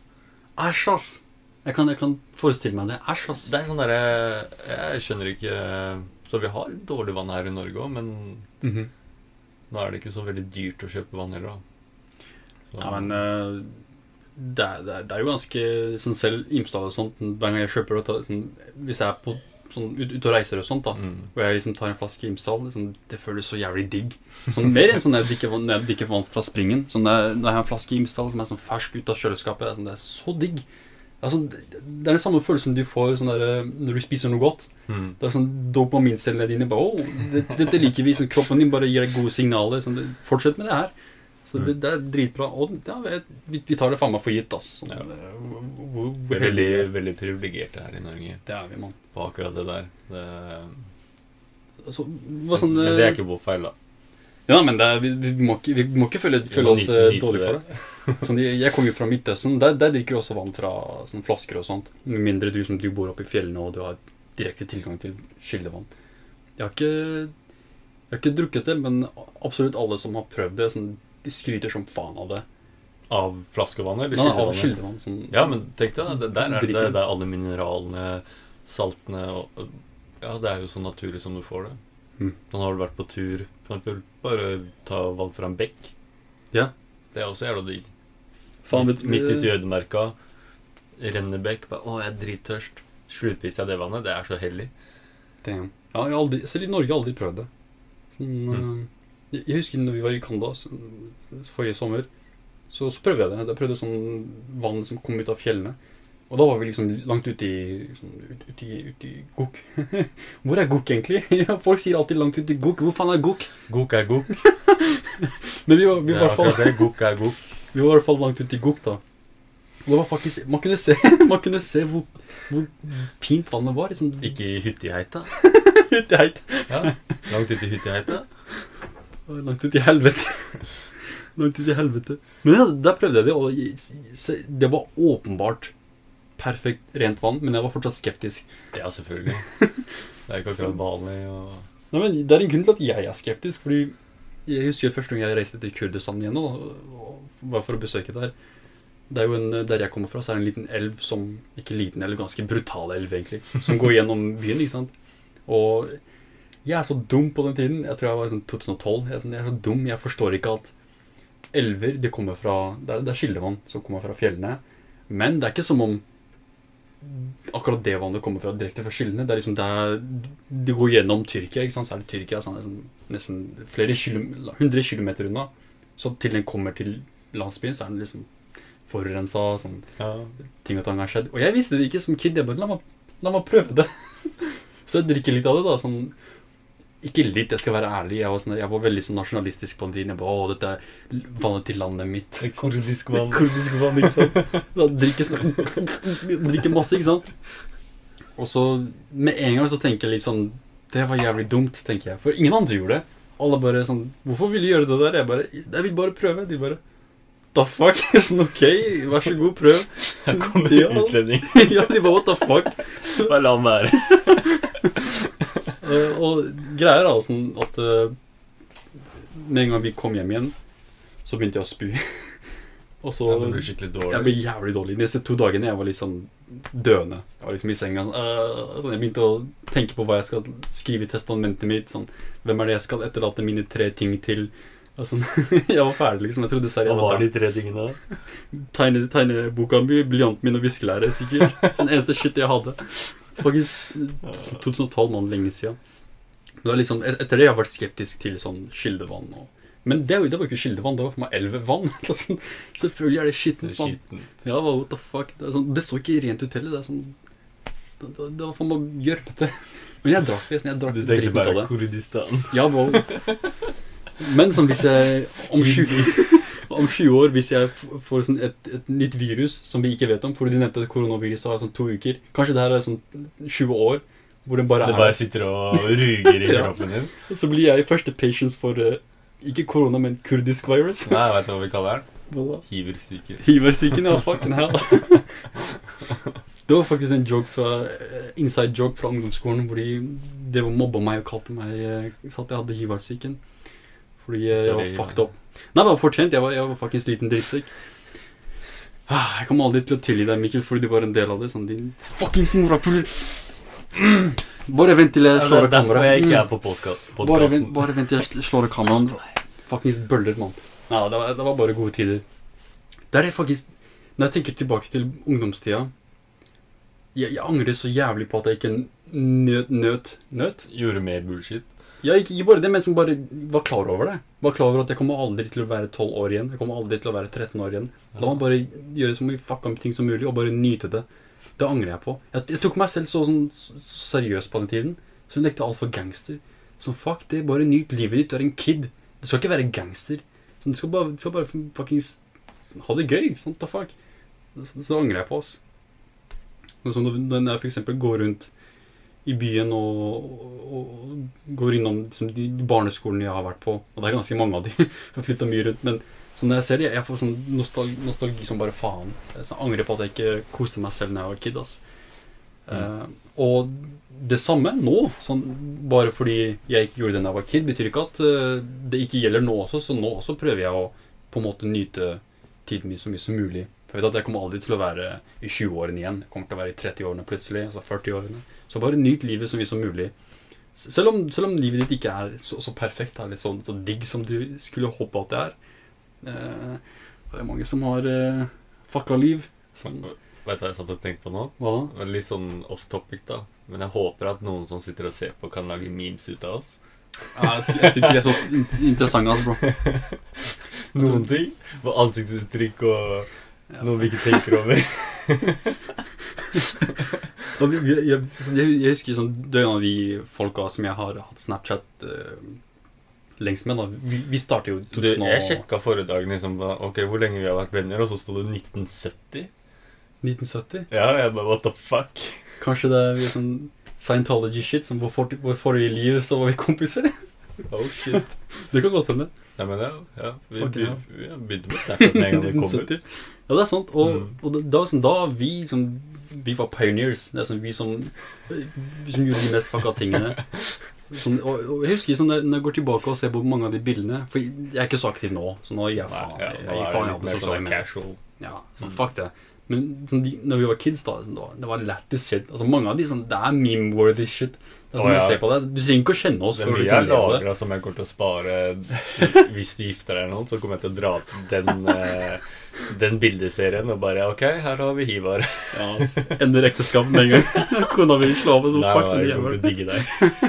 Æsj, ass. Jeg kan, jeg kan forestille meg det. Æsj, ass. Det er sånn derre Jeg skjønner ikke Så vi har dårlig vann her i Norge òg, men Mhm. nå er det ikke så veldig dyrt å kjøpe vann heller, da. Så- Ja, men eh, det, er, det, er, det er jo ganske sånn Selv Imsdal og sånt Hver gang jeg kjøper det sånn, Hvis jeg er på sånn, ut, ute og reiser og sånt da mm. Og jeg liksom tar en flaske Imsdal liksom, Det føles så jævlig digg sånn, Mer enn sånn når jeg drikker vann- når jeg drikker vann fra springen sånn, når, jeg, når jeg har en flaske Imsdal som er sånn fersk ut av kjøleskapet Det er, sånn, det er så digg altså, det, er den samme følelsen du får sånn der, eh, når du spiser noe godt Mm. Det er sånn dopamincellene dine bare, Åh, det, Dette liker vi, sånn, kroppen din bare gir deg gode signaler sånn, Fortsett med det her Så det, det er dritbra Og ja, vi, vi tar det faen meg for gitt ass. Sånn, Ja. hvor, Vi er veldig, veldig privilegerte her i Norge Det er vi, mann på akkurat det der. Det, altså, sånn, men det er eh, ikke vår feil, da. Ja, men det er, vi, vi, må ikke, vi må ikke føle, føle oss eh, dårlig for det. Sånn, jeg, jeg kommer jo fra Midtøsten. Der, der drikker du også vann fra sånn flasker og sånt. Med mindre du, som, du bor oppe i fjellene og du har direkte tilgang til kildevann. Jeg har ikke, jeg har ikke drukket det, men absolutt alle som har prøvd det, sånn, de skryter som faen av det. Av flaskevannet eller Nei, av kildevannet? kildevann. Sånn, Ja, men tenk deg, det, der er det, det er alle mineralene, saltene og Ja, det er jo så naturlig som du får det. Mm. Nå har du vært på tur, eksempel. Bare ta vann fra en bekk. Ja. Det er også jævla digg. Faen, midt, midt ute i ødemarka. Renner bekk. Bare, å, jeg er drittørst. Slutspiser jeg det vannet. Det er så hellig. Damn. Ja, jeg har aldri, selv i Norge har jeg aldri prøvd det. Sånn, Mm. eh, jeg, jeg husker når vi var i Canada forrige sommer, så, så prøvde jeg det. Jeg prøvde sånn vann som kom ut av fjellene. Og da var vi liksom langt ute i, liksom, ut, ut i, ut i Gok. <laughs> Hvor er Gok egentlig? <laughs> Ja, Folk sier alltid langt ute i Gok. Hvor faen er Gok? Gok er gok. <laughs> Men vi var, vi var, Ja, fall, det. Gok er gok. vi var i hvert fall langt ute i Gok da. Og det var faktisk, man kunne se, man kunne se hvor, hvor fint vannet var. Liksom, Ikke i hyttegeita. Ute i heit. Ja. Langt ute i hyttegeita. Oi, Langt ut i helvete. Langt ut i helvete. Men ja, der prøvde jeg det, og det var åpenbart perfekt rent vann, men jeg var fortsatt skeptisk. Ja, selvfølgelig. <laughs> Det er ikke akkurat vanlig og Nei, men Det er en grunn til at jeg er skeptisk. Fordi Jeg husker første gang jeg reiste til Kurdistan igjen, og, bare for å besøke der. Det er jo en, Der jeg kommer fra, så er det en liten elv som Ikke liten elv, ganske brutal elv, egentlig. Som går gjennom byen. ikke sant? Og jeg er så dum på den tiden. Jeg tror jeg var sånn 2012. Jeg er, sånn, jeg er så dum. Jeg forstår ikke at elver det kommer fra Det er, det er kildevann som kommer fra fjellene. Men det er ikke som om akkurat det vannet kommer fra direkte fra kildene. Det er liksom der Det går gjennom Tyrkia, ikke sant? så er det Tyrkia sånn, sånn, nesten flere kilometer, 100 km unna. Så til den kommer til landsbyen, så er den liksom forurensa. Sånn, ja. ting og tang har skjedd. Og jeg visste det ikke som kid. Jeg bare la meg, la meg prøve det. <laughs> så jeg drikker litt av det, da. sånn ikke litt, jeg skal være ærlig. Jeg var, sånn, jeg var veldig sånn nasjonalistisk på den tiden. Jeg bare, å, dette er vannet til landet mitt. Kurdisk vann. Kurdisk vann, ikke sant? Da drikker, sånn, drikker masse, ikke sant? Og så med en gang så tenker jeg litt sånn Det var jævlig dumt, tenker jeg. For ingen andre gjorde det. Alle bare sånn Hvorfor vil du gjøre det der? Jeg bare Jeg vil bare prøve. De bare The fuck? <laughs> Sånn, ok, vær så god, prøv. Her kommer Ja. utlending. <laughs> ja, de bare what the fuck? Bare la ham være. Eh, og greia er da sånn at eh, med en gang vi kom hjem igjen, så begynte jeg å spy. <laughs> og så Ja, det ble skikkelig dårlig. Jeg ble jævlig dårlig. De neste to dagene jeg var litt liksom døende. Jeg var liksom i senga sånn, øh, sånn Jeg begynte å tenke på hva jeg skal skrive i testamentet mitt. Sånn, hvem er det jeg skal etterlate mine tre ting til? Og sånn, <laughs> jeg var ferdig, liksom. Jeg trodde Hva var de tre tingene? tegne, tegneboka mi, blyanten min og viskelære, sikkert. <laughs> Sånn eneste shit jeg hadde. Faktisk 2012, mann, lenge siden. Men det liksom, et- etter det jeg har vært skeptisk til sånn kildevann. Og, men det, det var jo ikke kildevann, det var for meg elvevann. <laughs> Sånn, selvfølgelig er det skittent vann. Ja, what the fuck? Det, sånn, det står ikke rent ut heller. Det sånn Det, det, var faen meg gjørmete. Men jeg drakk det. Sånn, jeg drakk Du tenkte bare. Kurdistan. Ja, bro. Men sånn hvis jeg om 20, om 20 år, hvis jeg får sånn et, et nytt virus som vi ikke vet om Fordi de nevnte at koronaviruset har sånn to uker. Kanskje det her er sånn 20 år hvor det bare Det er bare sitter og ruger i <laughs> Ja. kroppen din. Så blir jeg første patient for uh, ikke korona, men kurdisk virus. Nei, vet du hva vi kaller den? Hiversyken. Hiversyken, ja. Fucking <laughs> hell. <laughs> Det var faktisk en joke fra, eh, inside joke fra ungdomsskolen hvor de, de mobba meg og kalte meg eh, sa at jeg hadde hiversyken. Fordi jeg, jeg var fucked up. Nei, det var fortjent. Jeg var, jeg var faktisk liten drittsekk. Ah, Jeg kommer aldri til å tilgi deg, Mikkel, fordi du var en del av det. Sånn din fuckings morapuler. Mm. Bare vent til jeg slår av kameraet. Mm. på Bare vent, bare vent til jeg slår av kameraet. Fuckings bøller, mann. Nei, det var, det var bare gode tider. Det er det faktisk Når jeg tenker tilbake til ungdomstida Jeg, jeg angrer så jævlig på at jeg ikke nøt Nøt? nøt? Gjorde mer bullshit. Ja, ikke, bare det, men som bare var klar over det. Var klar over at jeg kommer aldri til å være 12 år igjen. Jeg kommer aldri til å være 13 år igjen. La meg bare gjøre så mye fucka ting som mulig, og bare nyte det. Det angrer jeg på. Jeg, jeg tok meg selv så, sånn, så seriøst på den tiden. Så hun lekte altfor gangster. Sånn, fuck det, bare nyt livet ditt. Du er en kid. Du skal ikke være gangster. Så du skal bare, du bare fuckings ha det gøy. Sånn, the fuck. Så, så angrer jeg på oss. Sånn, når, jeg eksempel går rundt i byen og, og, går innom liksom, de barneskolene jeg har vært på, og det er ganske mange av de, <laughs> for har flytta mye rundt, men så når jeg ser det, jeg får sånn nostalgi, nostalgi som bare faen. Jeg angrer på at jeg ikke koste meg selv når jeg var kid, ass. Eh, og det samme nå, sånn, bare fordi jeg ikke gjorde det da jeg var kid, betyr ikke at uh, det ikke gjelder nå også, så nå også prøver jeg å på en måte nyte tiden min så mye som mulig. For jeg vet at jeg kommer aldri til å være i 20-årene igjen. Jeg kommer til å være i 30-årene plutselig, altså 40-årene. Så bare nyt livet så mye som mulig. Selv om, selv om livet ditt ikke er så, så perfekt, er litt sånn så digg som du skulle håpe at det er. Eh, det er mange som har eh, fucka liv. Som, Vet du hva jeg satt og tenkte på nå? hva da? Litt sånn off topic, da. Men jeg håper at noen som sitter og ser på, kan lage memes ut av oss. Jeg, jeg tror ikke de er så in- interessante, altså, bro. <laughs> Noen ting. Ansiktsuttrykk og noe vi ikke tenker over. <laughs> Jeg, jeg, jeg husker sånn, det er en av de folka som jeg har hatt Snapchat uh, lengst med. da Vi, vi startet jo i Du, 2000 og- jeg sjekka forrige dag liksom, ok, hvor lenge vi har vært venner, og så sto det 1970. 1970. Ja, jeg bare what the fuck? Kanskje det er sånn Scientology-shit. Som vår, for, vår forrige liv så var vi kompiser. Oh shit. <laughs> Det kan godt hende. Nei, men ja, ja. Vi, vi, vi begynte med Snapchat med en gang vi kom ut. Ja, det er sant. Og, Mm. og var sånn, da vi som Vi var pioneers. Det er sånn, vi som Vi som gjorde de mest fucka tingene. Sånn, og, og jeg husker sånn, når jeg går tilbake og ser på mange av de bildene For jeg er ikke så aktiv nå, så nå gir jeg Nei, faen. ja, Jeg, jeg, faen jeg, sosiale sånn casual. Ja, sånn, Mm. fuck det. Men sånn, de, når vi var kids, da sånn, var, det var lættis shit. Altså, mange av de sånn, Det er meme-worthy shit. Det er sånn jeg ja. ser på det Du trenger ikke å kjenne oss Det er mye jeg lagra som jeg kommer til å spare hvis du gifter deg eller noe. Så kommer jeg til å dra den, eh, den bildeserien og bare Ok, her har vi Hivar. Ja, altså, Ender ekteskapet med en gang. <laughs> Kona vil slå av. Så Nei, fuck nei, den jeg kommer jævelen. til å digge deg.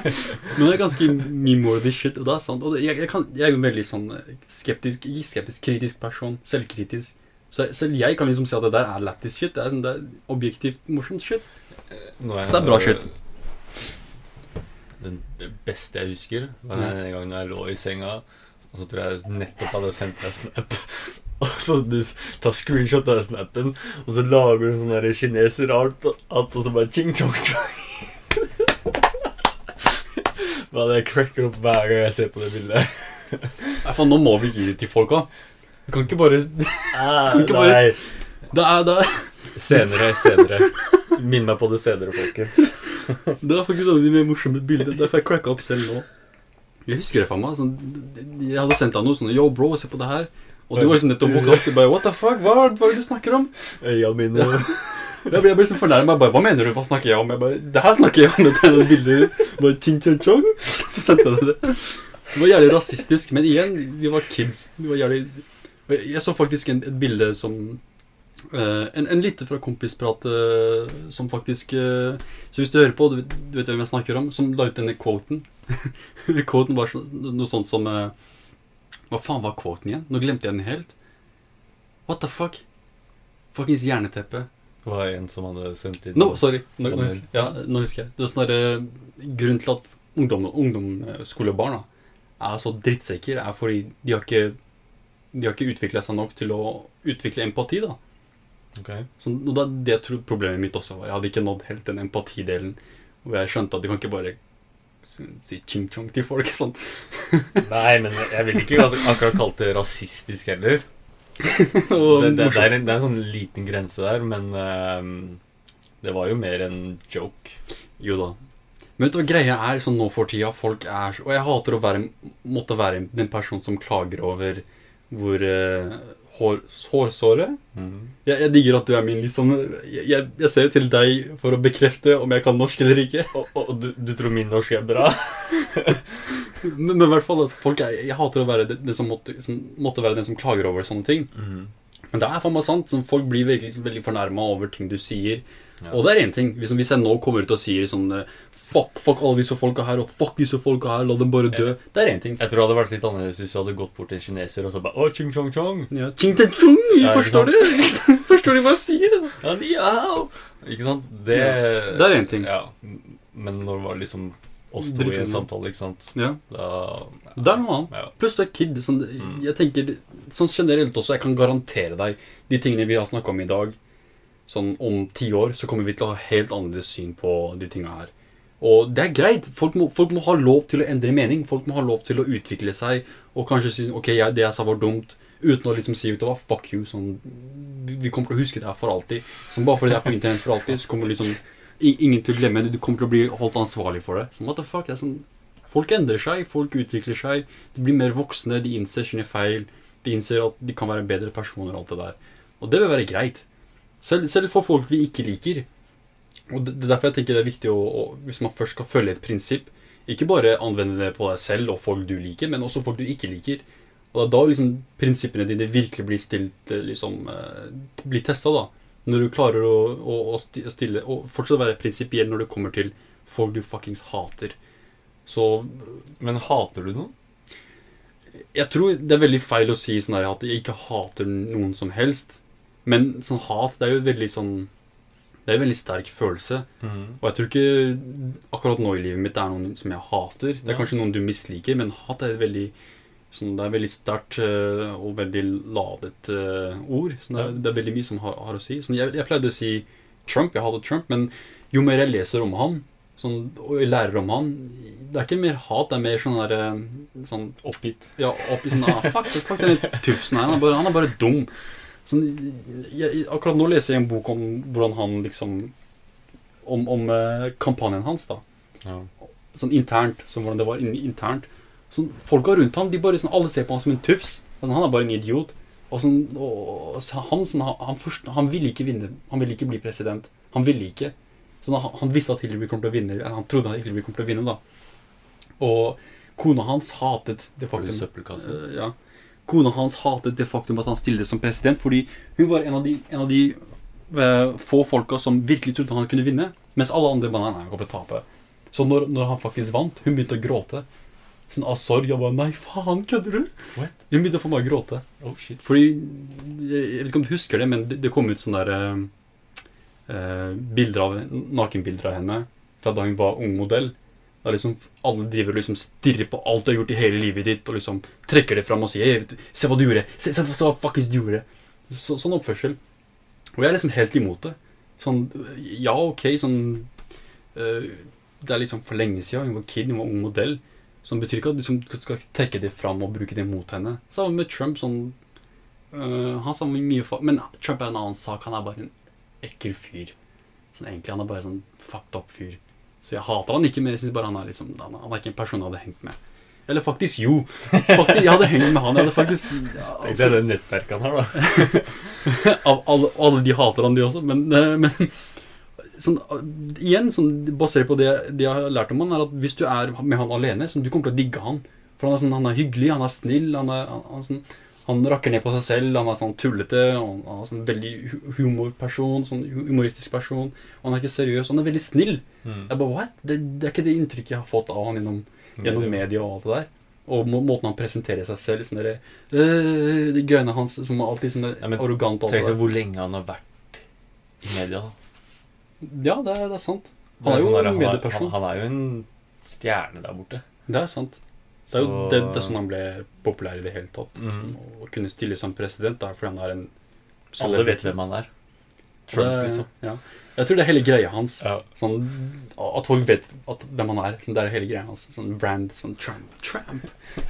<laughs> Men det er ganske meme-worthy shit, og det er sant. Og det, jeg, jeg, kan, jeg er jo en veldig sånn eh, skeptisk, ikke skeptisk, kritisk person. Selvkritisk. Så selv jeg kan liksom si at det der er lættis shit. Det er, sånn, det er objektivt morsomt shit. Nå Så det er bra shit. Den beste jeg husker, var den gangen da jeg lå i senga, og så tror jeg nettopp hadde sendt deg snap. <laughs> Og så du tar screenshot av snappen, og så lager du sånn kineser-art, og så bare ching chong chong. <laughs> Hva jeg cracker opp hver gang jeg ser på det bildet. <laughs> Nei, faen, nå må vi gi det til folk òg. Du kan ikke bare Ah, Kan ikke bare. Det er, det er, Senere, senere. Minn meg på det senere, folkens. det er faktisk sånn de mer morsomme bildene. Derfor jeg cracka opp selv nå. Jeg husker det for meg. Sånn, jeg hadde sendt deg noe sånn Yo, bro, se på det her. Og du var liksom nettopp våkna opp. Du bare What the fuck? Hva, hva er det du snakker om? Øya mine Jeg ble, liksom fornærma. Hva mener du? Hva snakker jeg om? Jeg bare, det her snakker jeg om. Dette er bilder. Bare ching chong chong. Så sendte jeg det. Det var jævlig rasistisk. Men igjen, vi var kids. Vi var jævlig Jeg så faktisk en, et bilde som Uh, en, en lytter fra Kompisprat uh, som faktisk uh, Så hvis du hører på, du, vet- du vet hvem jeg snakker om, som la ut denne quoten. <laughs> quoten var så, noe sånt som eh, Hva faen var quoten igjen? Nå glemte jeg den helt. What the fuck? Fuckings jerneteppe. Det var en som hadde sendt inn No, sorry. Nå, nå, husker, ja, nå husker jeg. Det er sånn der, eh, Grunnen til at ungdom, ungdomsskolebarn er så drittsekker, er fordi de har ikke De har ikke utvikla seg nok til å utvikle empati. da Ok. så, Det jeg tror problemet mitt også var. Jeg hadde ikke nådd helt den empatidelen hvor jeg skjønte at du kan ikke bare si ching chong til folk. sånn <laughs> Nei, men jeg ville ikke akkurat kalt det rasistisk heller. <laughs> Det, det, det, er en, det er en sånn liten grense der, men uh, det var jo mer en joke. Jo da. Men vet du hva greia er sånn nå for tida? Folk er så Og jeg hater å være, måtte være den personen som klager over hvor uh, hår, hårsåret jeg, jeg digger at du er min, liksom. Jeg, jeg, ser til deg for å bekrefte om jeg kan norsk eller ikke. <laughs> Og, og du, du tror min norsk er bra? <laughs> Men, men i hvert fall, altså, folk jeg, jeg hater å være den, som, måtte, som måtte være den som klager over sånne ting. Men det er faen meg sant. Sånn, folk blir virkelig liksom, veldig fornærma over ting du sier. Ja. Og det er én ting. Hvis, hvis jeg nå kommer ut og sier sånn eh, Fuck, fuck alle disse folka her, og fuck disse folka her, la dem bare dø. Det er én ting. Jeg tror det hadde vært litt annerledes hvis du hadde gått bort til en kineser og så bare oh, ching chong chong. Ja, ching ten, chong. Ja, forstår du? <laughs> forstår du hva jeg sier? Ja, hao. Ikke sant? Det Det er én ting. Ja. Men når det var liksom oss to i en samtale, ikke sant, Ja. da Det er noe annet. Ja. Pluss du er kid. Sånn, Mm. Jeg tenker sånn generelt også, jeg kan garantere deg de tingene vi har snakka om i dag, sånn om ti år, så kommer vi til å ha helt annerledes syn på de tinga her. Og det er greit. Folk må, folk må ha lov til å endre mening. Folk må ha lov til å utvikle seg og kanskje si ok, jeg, det jeg sa var dumt, uten å liksom si utover fuck you. Sånn, vi kommer til å huske det her for alltid. Sånn, bare fordi det er på internett for alltid, så kommer liksom ingen til å glemme. Du kommer til å bli holdt ansvarlig for det. Så what the fuck, det er sånn Folk endrer seg, folk utvikler seg. De blir mer voksne, de innser sine feil. De innser at de kan være bedre personer og alt det der. Og det bør være greit. Selv, selv for folk vi ikke liker. Og det, det er derfor jeg tenker det er viktig å, å Hvis man først skal følge et prinsipp, ikke bare anvende det på deg selv og folk du liker, men også folk du ikke liker. Og det er da liksom prinsippene dine virkelig blir stilt eh, liksom eh, Blir testa, da. Når du klarer å, å, å stille Og fortsatt være prinsipiell når det kommer til folk du fuckings hater. Så Men hater du noen? jeg tror det er veldig feil å si sånn her at jeg ikke hater noen som helst. Men sånn hat, det er jo veldig sånn Det er en veldig sterk følelse. Og jeg tror ikke akkurat nå i livet mitt det er noen som jeg hater. Det er Ja. kanskje noen du misliker, men hat er et veldig sånn, Det er veldig sterkt uh, og veldig ladet uh, ord. Sånn, det, er, det er veldig mye som har, har å si. Sånn, jeg, jeg pleide å si Trump. Jeg hater Trump, men jo mer jeg leser om han sånn, og jeg lærer om han det er ikke mer hat, det er mer sånn der eh, Sånn Oppgitt. Ja, oppgitt sånn ah, Fuck, fuck den tufsen her. Han er bare, han er bare dum. Sånn, jeg, akkurat nå leser jeg en bok om hvordan han liksom Om, om kampanjen hans, da. Ja. Sånn internt. Sånn hvordan det var in, internt. Sånn, Folka rundt han, de bare sånn, alle ser på han som en tufs. Altså, han er bare en idiot. Og sånn, og, han, sånn, han, han, han ville ikke vinne. Han ville ikke bli president. Han ville ikke. Sånn, han, han visste at Hillary kom til å vinne. Han trodde at Hillary kom til å vinne, da. Og kona hans hatet det faktum søppelkasse? Eh, ja. Kona hans hatet det faktum at han stilte som president, fordi hun var en av de, en av de eh, få folka som virkelig trodde han kunne vinne, mens alle andre bare nei, han kommer til å tape. Så når, når han faktisk vant, hun begynte å gråte. Sånn av sorg. Jeg bare Nei, faen, kødder du? What? Jeg begynte å få meg å gråte. Oh shit. Fordi Jeg vet ikke om du husker det, men det, det kom ut sånne der eh, eh, bilder av nakenbilder av henne fra da hun var ung modell. Da liksom Alle driver og liksom stirrer på alt du har gjort i hele livet ditt, og liksom trekker det fram og sier hey, du, 'Se hva du gjorde! Se, se, se hva faktisk du gjorde!' Så, sånn oppførsel. Og jeg er liksom helt imot det. Sånn Ja, ok, sånn eh, Det er liksom for lenge siden. Hun var kid, hun var ung modell. Som betyr ikke at du skal trekke det fram og bruke det mot henne. Sammen med Trump. sånn øh, Han sa mye for Men Trump er en annen sak. Han er bare en ekkel fyr. Sånn egentlig Han er bare sånn fucked up fyr. Så jeg hater han ikke, men jeg synes bare han er liksom Han er ikke en person jeg hadde hengt med. Eller faktisk, jo. Faktisk, Jeg hadde hengt med han. Jeg hadde faktisk ja, Det er det nettverket han har, da. <laughs> av alle, alle de hater han, de også. Men, eh, men sånn, igjen, sånn, basert på det, det jeg har lært om han, er at hvis du er med han alene, så du kommer til å digge han. For han er, sånn, han er hyggelig, han er snill, han er, han, han, sånn, han rakker ned på seg selv, han er sånn tullete, han, han er sånn veldig hu- humorperson, sånn humoristisk person. Han er ikke seriøs, han er veldig snill. Mm. Jeg bare, what? Det, det er ikke det inntrykket jeg har fått av han gjennom, gjennom media og alt det der. Og må, måten han presenterer seg selv sånn der, øh, De greiene hans som er alltid sånn arrogant Tenk deg hvor lenge han har vært i media. da. Ja, det er, det er sant. Han er jo sånn en medieperson. han, er jo en stjerne der borte. Det er sant. Det er jo Så- det, det er sånn han ble populær i det hele tatt. Mhm. Å kunne stille som president det er fordi han er en Alle vet hvem han er. Trump, Det- liksom. Ja. Jeg tror det er hele greia hans. Ja. Sånn, at folk vet at, hvem han er. Sånn, det er hele greia hans. Sånn brand. Sånn Trump. Trump.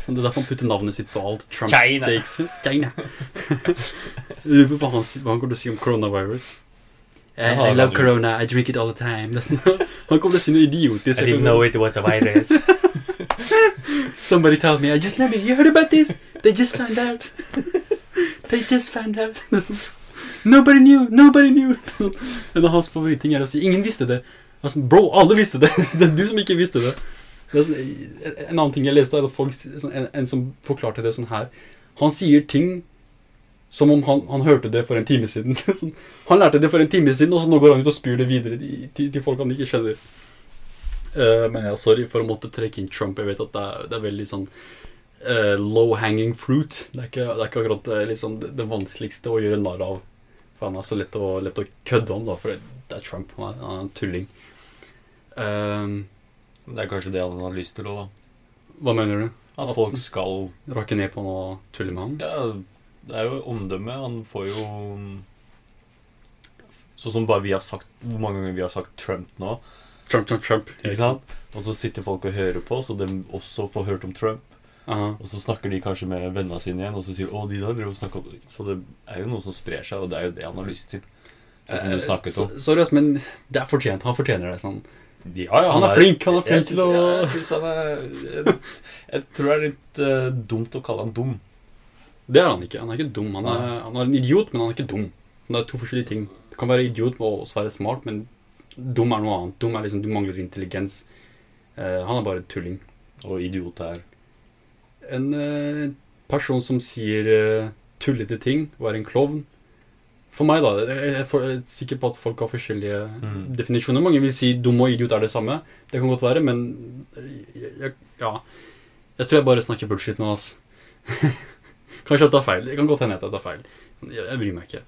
Sånn, det er derfor han putter navnet sitt på alt. Trump China. Steaks. China. <laughs> Lurer på hva han, hva han kommer til å si om coronavirus. I, Ja, I love corona, I drink it all the time. Sånn, han kommer til å si noe idiotisk. it was a virus. <laughs> Somebody told me, I just never, you heard about this? They just found out. <laughs> They just found out. <laughs> Nobody knew, nobody knew. En av hans favoritting er å si, ingen visste det. Altså, bro, alle visste det. Det er du som ikke visste det. det er en annen ting jeg leste er at folk, en, en som forklarte det sånn her, han sier ting som om han, han hørte det for en time siden. <laughs> Han lærte det for en time siden, og så nå går han ut og spyr det videre til, til, folk han ikke kjenner. Uh, men ja, sorry for å måtte trekke inn Trump. Jeg vet at det er, det er veldig sånn uh, low hanging fruit. Det er ikke, det er ikke akkurat eh, liksom, det, det vanskeligste å gjøre narr av. For han er så lett å, lett å kødde om, da, for det, er Trump. Han er, han er en tulling. Eh, Det er kanskje det han har lyst til òg, da. hva mener du? At folk skal Rakke ned på han og tulle med han? Ja, det er jo omdømme. Han får jo Sånn som bare vi har sagt Hvor mange ganger vi har sagt Trump nå. Trump, Trump, Trump. Ikke sant? Og så sitter folk og hører på, så de også får hørt om Trump. Aha. Og så snakker de kanskje med vennene sine igjen, og så sier de, å, de der drev og snakket om Så det er jo noe som sprer seg, og det er jo det han har lyst til. Sånn som du snakket om. Eh, Sorry, men det er fortjent. Han fortjener det. sånn. Ja, ja, Han er flink, han er flink til å- synes- Jeg, synes han er, jeg, jeg tror det er litt uh, dumt å kalle han dum. Det er han ikke. Han er ikke dum. Han er, han er en idiot, men han er ikke dum. Det er to forskjellige ting. Du kan være idiot og også være smart, men dum er noe annet. Dum er liksom Du mangler intelligens. Uh, han er bare tulling. Og idiot er En uh, person som sier uh, tullete ting og er en klovn For meg, da Jeg er for- jeg er sikker på at folk har forskjellige Mm. definisjoner. Mange vil si dum og idiot er det samme. Det kan godt være, men jeg, jeg, ja Jeg tror jeg bare snakker bullshit nå, ass. <laughs> Kanskje jeg tar feil. Det kan godt hende at jeg tar feil. Jeg, jeg bryr meg ikke.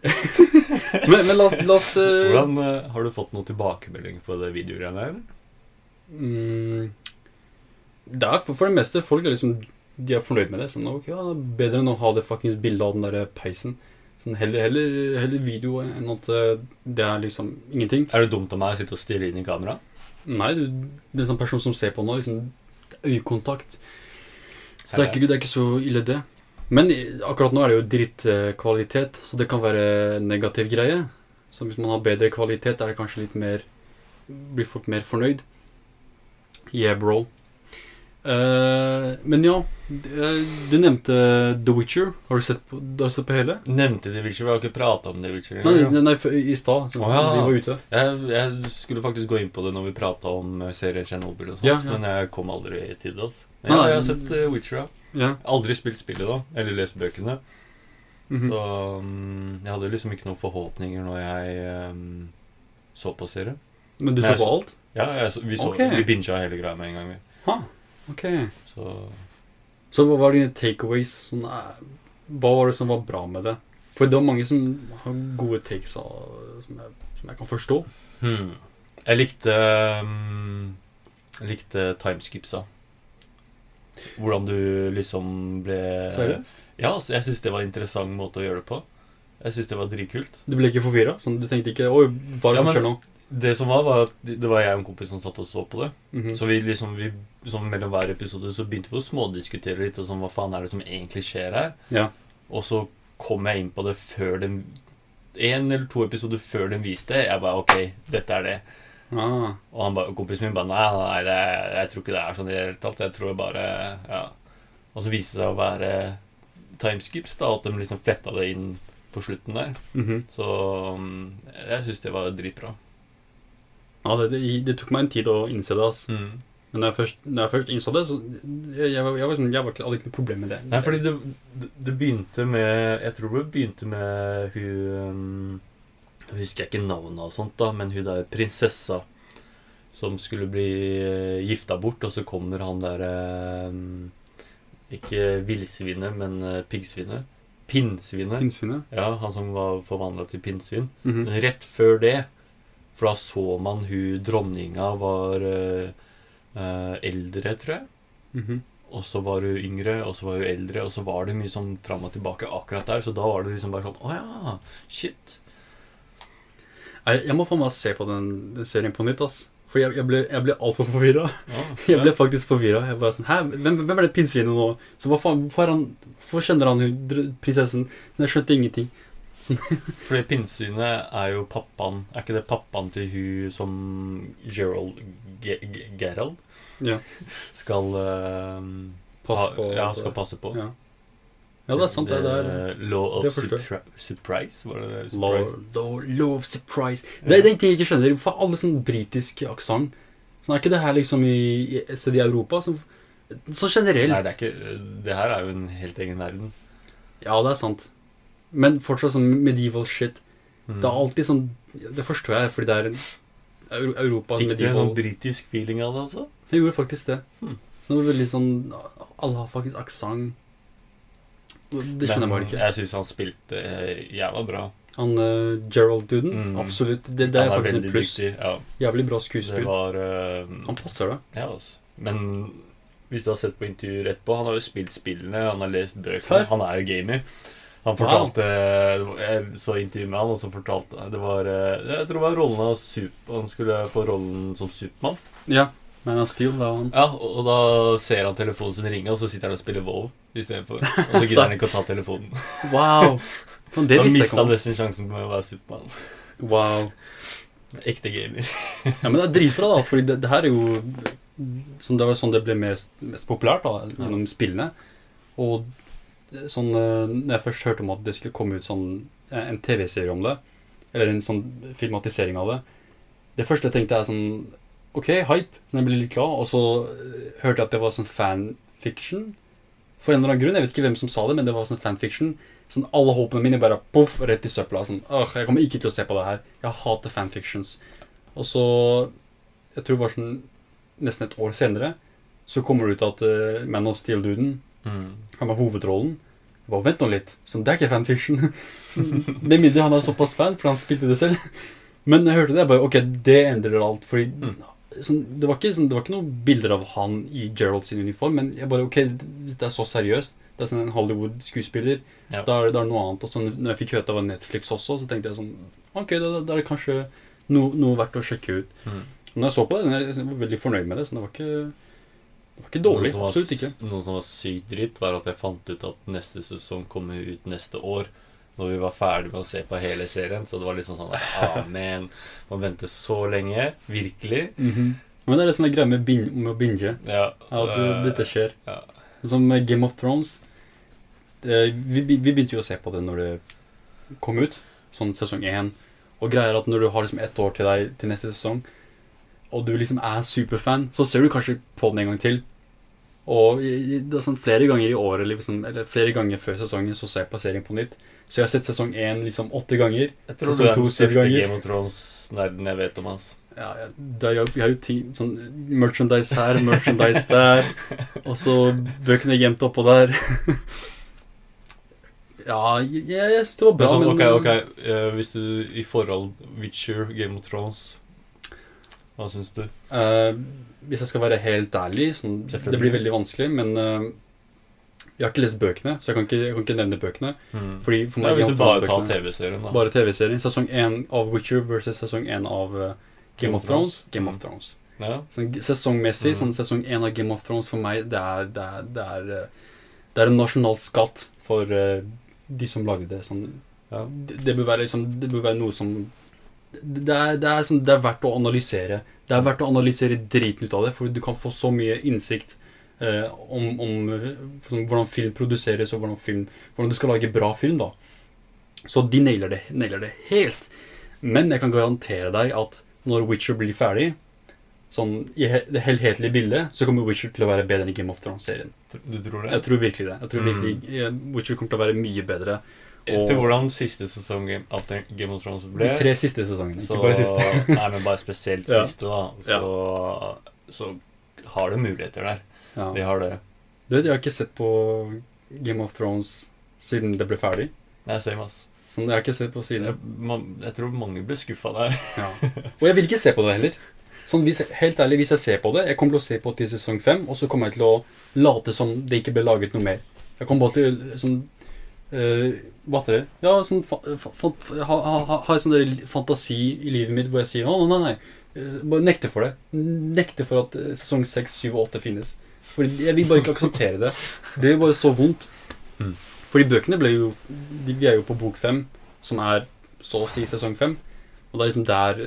<laughs> men, men la oss, la oss uh... Hvordan uh, Har du fått noen tilbakemelding på det videogreiene her? Mm, det er for, for det meste folk er liksom De er fornøyd med det. Sånn, ok, ja, Bedre enn å ha det fuckings bildet av den der peisen. Sånn, heller, heller, heller video enn at eh, det er liksom ingenting. Er det dumt av meg å sitte og stirre inn i kamera? Nei, du, det er en sånn person som ser på nå, liksom øyekontakt. Så det er, ikke, det er ikke så ille, det. Men akkurat nå er det jo drittkvalitet, så det kan være negativ greie. Så hvis man har bedre kvalitet, er det kanskje litt mer Blir folk mer fornøyd. Yeah, bro. Uh, men ja, du nevnte The Witcher. Har du sett på, du har sett på hele? Nevnte The Witcher, vi har ikke prata om The Witcher. Nei, nei, nei i stad. Oh, ja. Vi var ute. Jeg, jeg skulle faktisk gå inn på det når vi prata om eh, serien Chernobyl og sånt, Ja, ja. men jeg kom aldri til det. altså. Nei, ja, jeg har sett uh, Witcher, ja. Aldri spilt spillet, da. Eller lest bøkene. Mhm. Så um, jeg hadde liksom ikke noen forhåpninger når jeg um, så på serien. Men du Men så på alt? Ja, jeg, så- vi, så, Ok. vi binga hele greia med en gang. Ha, okay. Så Så hva var dine takeaways? Sånn, eh, hva var det som var bra med det? For det var mange som har gode takes som, jeg, som jeg kan forstå. hmm. Jeg likte um, Jeg likte timeskipsa. Hvordan du liksom ble Seriøst? Ja, altså, jeg syns det var en interessant måte å gjøre det på. Jeg syns det var dritkult. Du ble ikke forvirra? Sånn, du tenkte ikke Oi, hva er det Ja, som skjer nå? Det som var, var at det var jeg og en kompis som satt og så på det. Mhm. Så vi liksom vi, sånn mellom hver episode så begynte vi å smådiskutere litt. Og sånn, Hva faen er det som egentlig skjer her? Ja. Og så kom jeg inn på det før den En eller to episoder før den viste. Jeg bare OK, dette er det. Ah, Og han ba, kompisen min bare Nei, nei, det jeg tror ikke det er sånn i det hele tatt. Jeg tror bare Ja. Og så viste det seg å være timeskips, da. At de liksom fletta det inn på slutten der. mhm. Så mm, jeg syns det var dritbra. Ja, det, det, det tok meg en tid å innse det. altså. Mm. Men når jeg først, når jeg først innså det, så jeg, jeg, var- jeg, var sånn, jeg var ikke, hadde ikke noe problem med det. Nei, fordi det, det, det begynte med Jeg tror det begynte med hun um, Jeg ikke navnet og sånt, da, men hun der prinsessa som skulle bli eh, gifta bort, og så kommer han der um, Ikke villsvinet, men uh, piggsvinet. Pinnsvinet. Pinnsvinet? Ja, han som var forvandla til pinnsvin. Mhm. Men rett før det, for da så man hun dronninga var eh, eh, eldre, tror jeg. Mhm. Og så var hun yngre, og så var hun eldre, og så var det mye sånn fram og tilbake akkurat der. Så da var det liksom bare sånn Å ja, shit. Jeg, jeg må faen meg se på den, serien på nytt, ass. For jeg, jeg ble, jeg ble altfor forvirra. Ja, <laughs> Jeg ble faktisk forvirra. Sånn Hæ, hvem, hvem er det pinnsvinet nå? Så hva faen, hvorfor, han, hvorfor kjenner han prinsessen? Så jeg skjønte ingenting. <laughs> Fordi pinnsvinet er jo pappaen Er ikke det pappaen til hun som Gerald Ge Ge Gerald Ja. <laughs> skal uh, Passe på. ha, Ja, skal passe på. Ja. Ja, det er sant. Det, er eh, Law of surprise, var det det? Law, law, of surprise. Det er den ting jeg ikke skjønner. For alle sånn britisk aksent? Sånn, er ikke det her liksom i, i, i Europa? Sånn, så generelt. Nei, det er ikke Det her er jo en helt egen verden. Ja, det er sant. Men fortsatt sånn medieval shit. Mm. Det er alltid sånn Det forstår jeg, fordi det er Europa Fikk du en sånn britisk feeling av det, altså? Jeg gjorde faktisk det. Hmm. Så det var veldig sånn Alle har faktisk aksent. Det skjønner jeg bare ikke. Jeg syns han spilte eh, jævla bra. Han uh, Gerald-duden, Mm. absolutt. Det, det er er faktisk en pluss. Ja, Jævlig bra det skuespill. var uh, Han passer det. Ja, altså. Men hvis du har sett på intervjuer etterpå Han har jo spilt spillene, han har lest bøkene. Han er jo gamer. Han fortalte Jeg så intervju med han, og så fortalte Det var Jeg tror det var rollen av Sup... Han skulle få rollen som Supermann. Ja. Man of Steel, da han Ja, og og da ser han telefonen sin ringe, og så sitter han og spiller WoW istedenfor. <laughs> Og så gidder han ikke å ta telefonen. Wow! Men <laughs> det Da mista han nesten sjansen på å være Supermann. Wow. <laughs> Ekte gamer. Ja, men det er dritbra, da, fordi det, det her er jo sånn, Det var sånn det ble mest, mest populært da, gjennom spillene. Og sånn eh, Når jeg først hørte om at det skulle komme ut sånn eh, en TV-serie om det, eller en sånn filmatisering av det Det første jeg tenkte, er sånn Ok, hype. Så jeg ble litt glad. Og så eh, hørte jeg at det var sånn fanfiction. For en eller annen grunn. Jeg vet ikke hvem som sa det, men det var sånn fanfiction. Sånn Alle håpene mine bare poff, rett i søpla. Sånn, Åh, Jeg kommer ikke til å se på det her. Jeg hater fanfictions. Og så Jeg tror det var sånn nesten et år senere så kommer det ut at uh, Man of Steel-duden Mm. han var hovedrollen. Jeg bare, Vent nå litt. Sånn, det er ikke fanfiction. <laughs> Sånn, Med mindre han er såpass fan, for han spilte det selv. <laughs> Men jeg hørte det, jeg bare Ok, det endrer alt. Fordi Mm. Sånn, det, var ikke, sånn, det var ikke noen bilder av han i Gerald sin uniform, men jeg bare Ok, det er så seriøst, det er sånn en Hollywood-skuespiller, Ja. da, er det- er noe annet. Og så når jeg fikk høre at det var Netflix også, så tenkte jeg sånn Ok, da, da er det kanskje no, noe verdt å sjekke ut. Mm. Når jeg så på det, jeg var veldig fornøyd med det. Så det var ikke, det var ikke dårlig. Noe som var, Absolutt ikke. Noe som var sykt dritt, var at jeg fant ut at neste sesong kommer ut neste år. Når vi var ferdig med å se på hele serien. Så det var liksom sånn Amen. Man venter så lenge. Virkelig. Mhm. Men det er det som er greia med, med å binge. Ja. Ja, det, øh, dette skjer. ja. Som Game of Thrones. Det, vi, vi vi begynte jo å se på det når det kom ut, sånn sesong én. Og greia er at når du har liksom ett år til deg til neste sesong, og du liksom er superfan, så ser du kanskje på den en gang til. Og i- i- sånn flere ganger i året, liksom, eller flere ganger før sesongen, så ser jeg på serien på nytt. Så jeg har sett sesong én liksom åtte ganger. Jeg tror du er den største. Game of Thrones-nerden jeg vet om. Altså. Ja, jeg, det jeg, jo, har jo ting, sånn merchandise her, merchandise der, <laughs> og så bøkene gjemt oppå der. ja, jeg, jeg synes det var Men bra, sånn, men ok, ok, uh, Hvis du i forhold Witcher, Game of Thrones Hva syns du? Uh, Hvis jeg skal være helt ærlig, sånn, det blir veldig vanskelig, men eh, jeg har ikke lest bøkene, så jeg kan ikke, jeg kan ikke nevne bøkene. Fordi for meg, Nei, hvis du bare tar TV-serien, da. Bare TV-serien. Sesong 1 av Witcher versus sesong 1 av uh, Game of Thrones. Game of Mm. Thrones. Ja. Sånn, sesongmessig, mm. sånn sesong 1 av Game of Thrones for meg, det er, det er, det er, eh, det er en nasjonal skatt for uh, de som lagde det. Sånn, Ja. det, det, bør være, liksom, det bør være noe som det er, det, er, det er verdt å analysere. Det er verdt å analysere driten ut av det, for du kan få så mye innsikt eh, om, om sånn, hvordan film produseres, og hvordan, film, hvordan du skal lage bra film. da. Så de nailer det, nailer det helt. Men jeg kan garantere deg at når Witcher blir ferdig, sånn i det helhetlige bildet, så kommer Witcher til å være bedre enn Game of Thrones-serien. Du tror det? Jeg tror virkelig det. Jeg tror Mm. virkelig eh, Witcher kommer til å være mye bedre. Etter hvordan siste sesong av Game of Thrones De tre siste sesongene, så, ikke bare siste. <laughs> Nei, men bare spesielt Ja. da. Så, så har du muligheter der. Ja. De har det. Du vet, jeg har ikke sett på Game of Thrones siden det ble ferdig. Nei, same, ass. Sånn, jeg har ikke sett på Jeg, man, jeg tror mange blir skuffa der. Ja. Og jeg vil ikke se på det heller. Sånn, hvis, helt ærlig, hvis jeg ser på det Jeg kommer til å se på til sesong fem, og så kommer jeg til å late som det ikke ble laget noe mer. Jeg kommer bare til sånn uh, Hva heter det? Ja, sånn fa, fa, ha, ha, ha, sånn fantasi i livet mitt hvor jeg sier å, nei, nei. eh, Bare nekte for det. Nekte for at eh, sesong seks, syv og åtte finnes. For jeg vil bare ikke akseptere det. Det er bare så vondt. Mm. Fordi bøkene ble jo de, Vi er jo på bok fem, som er så å si sesong fem. Og det er liksom der,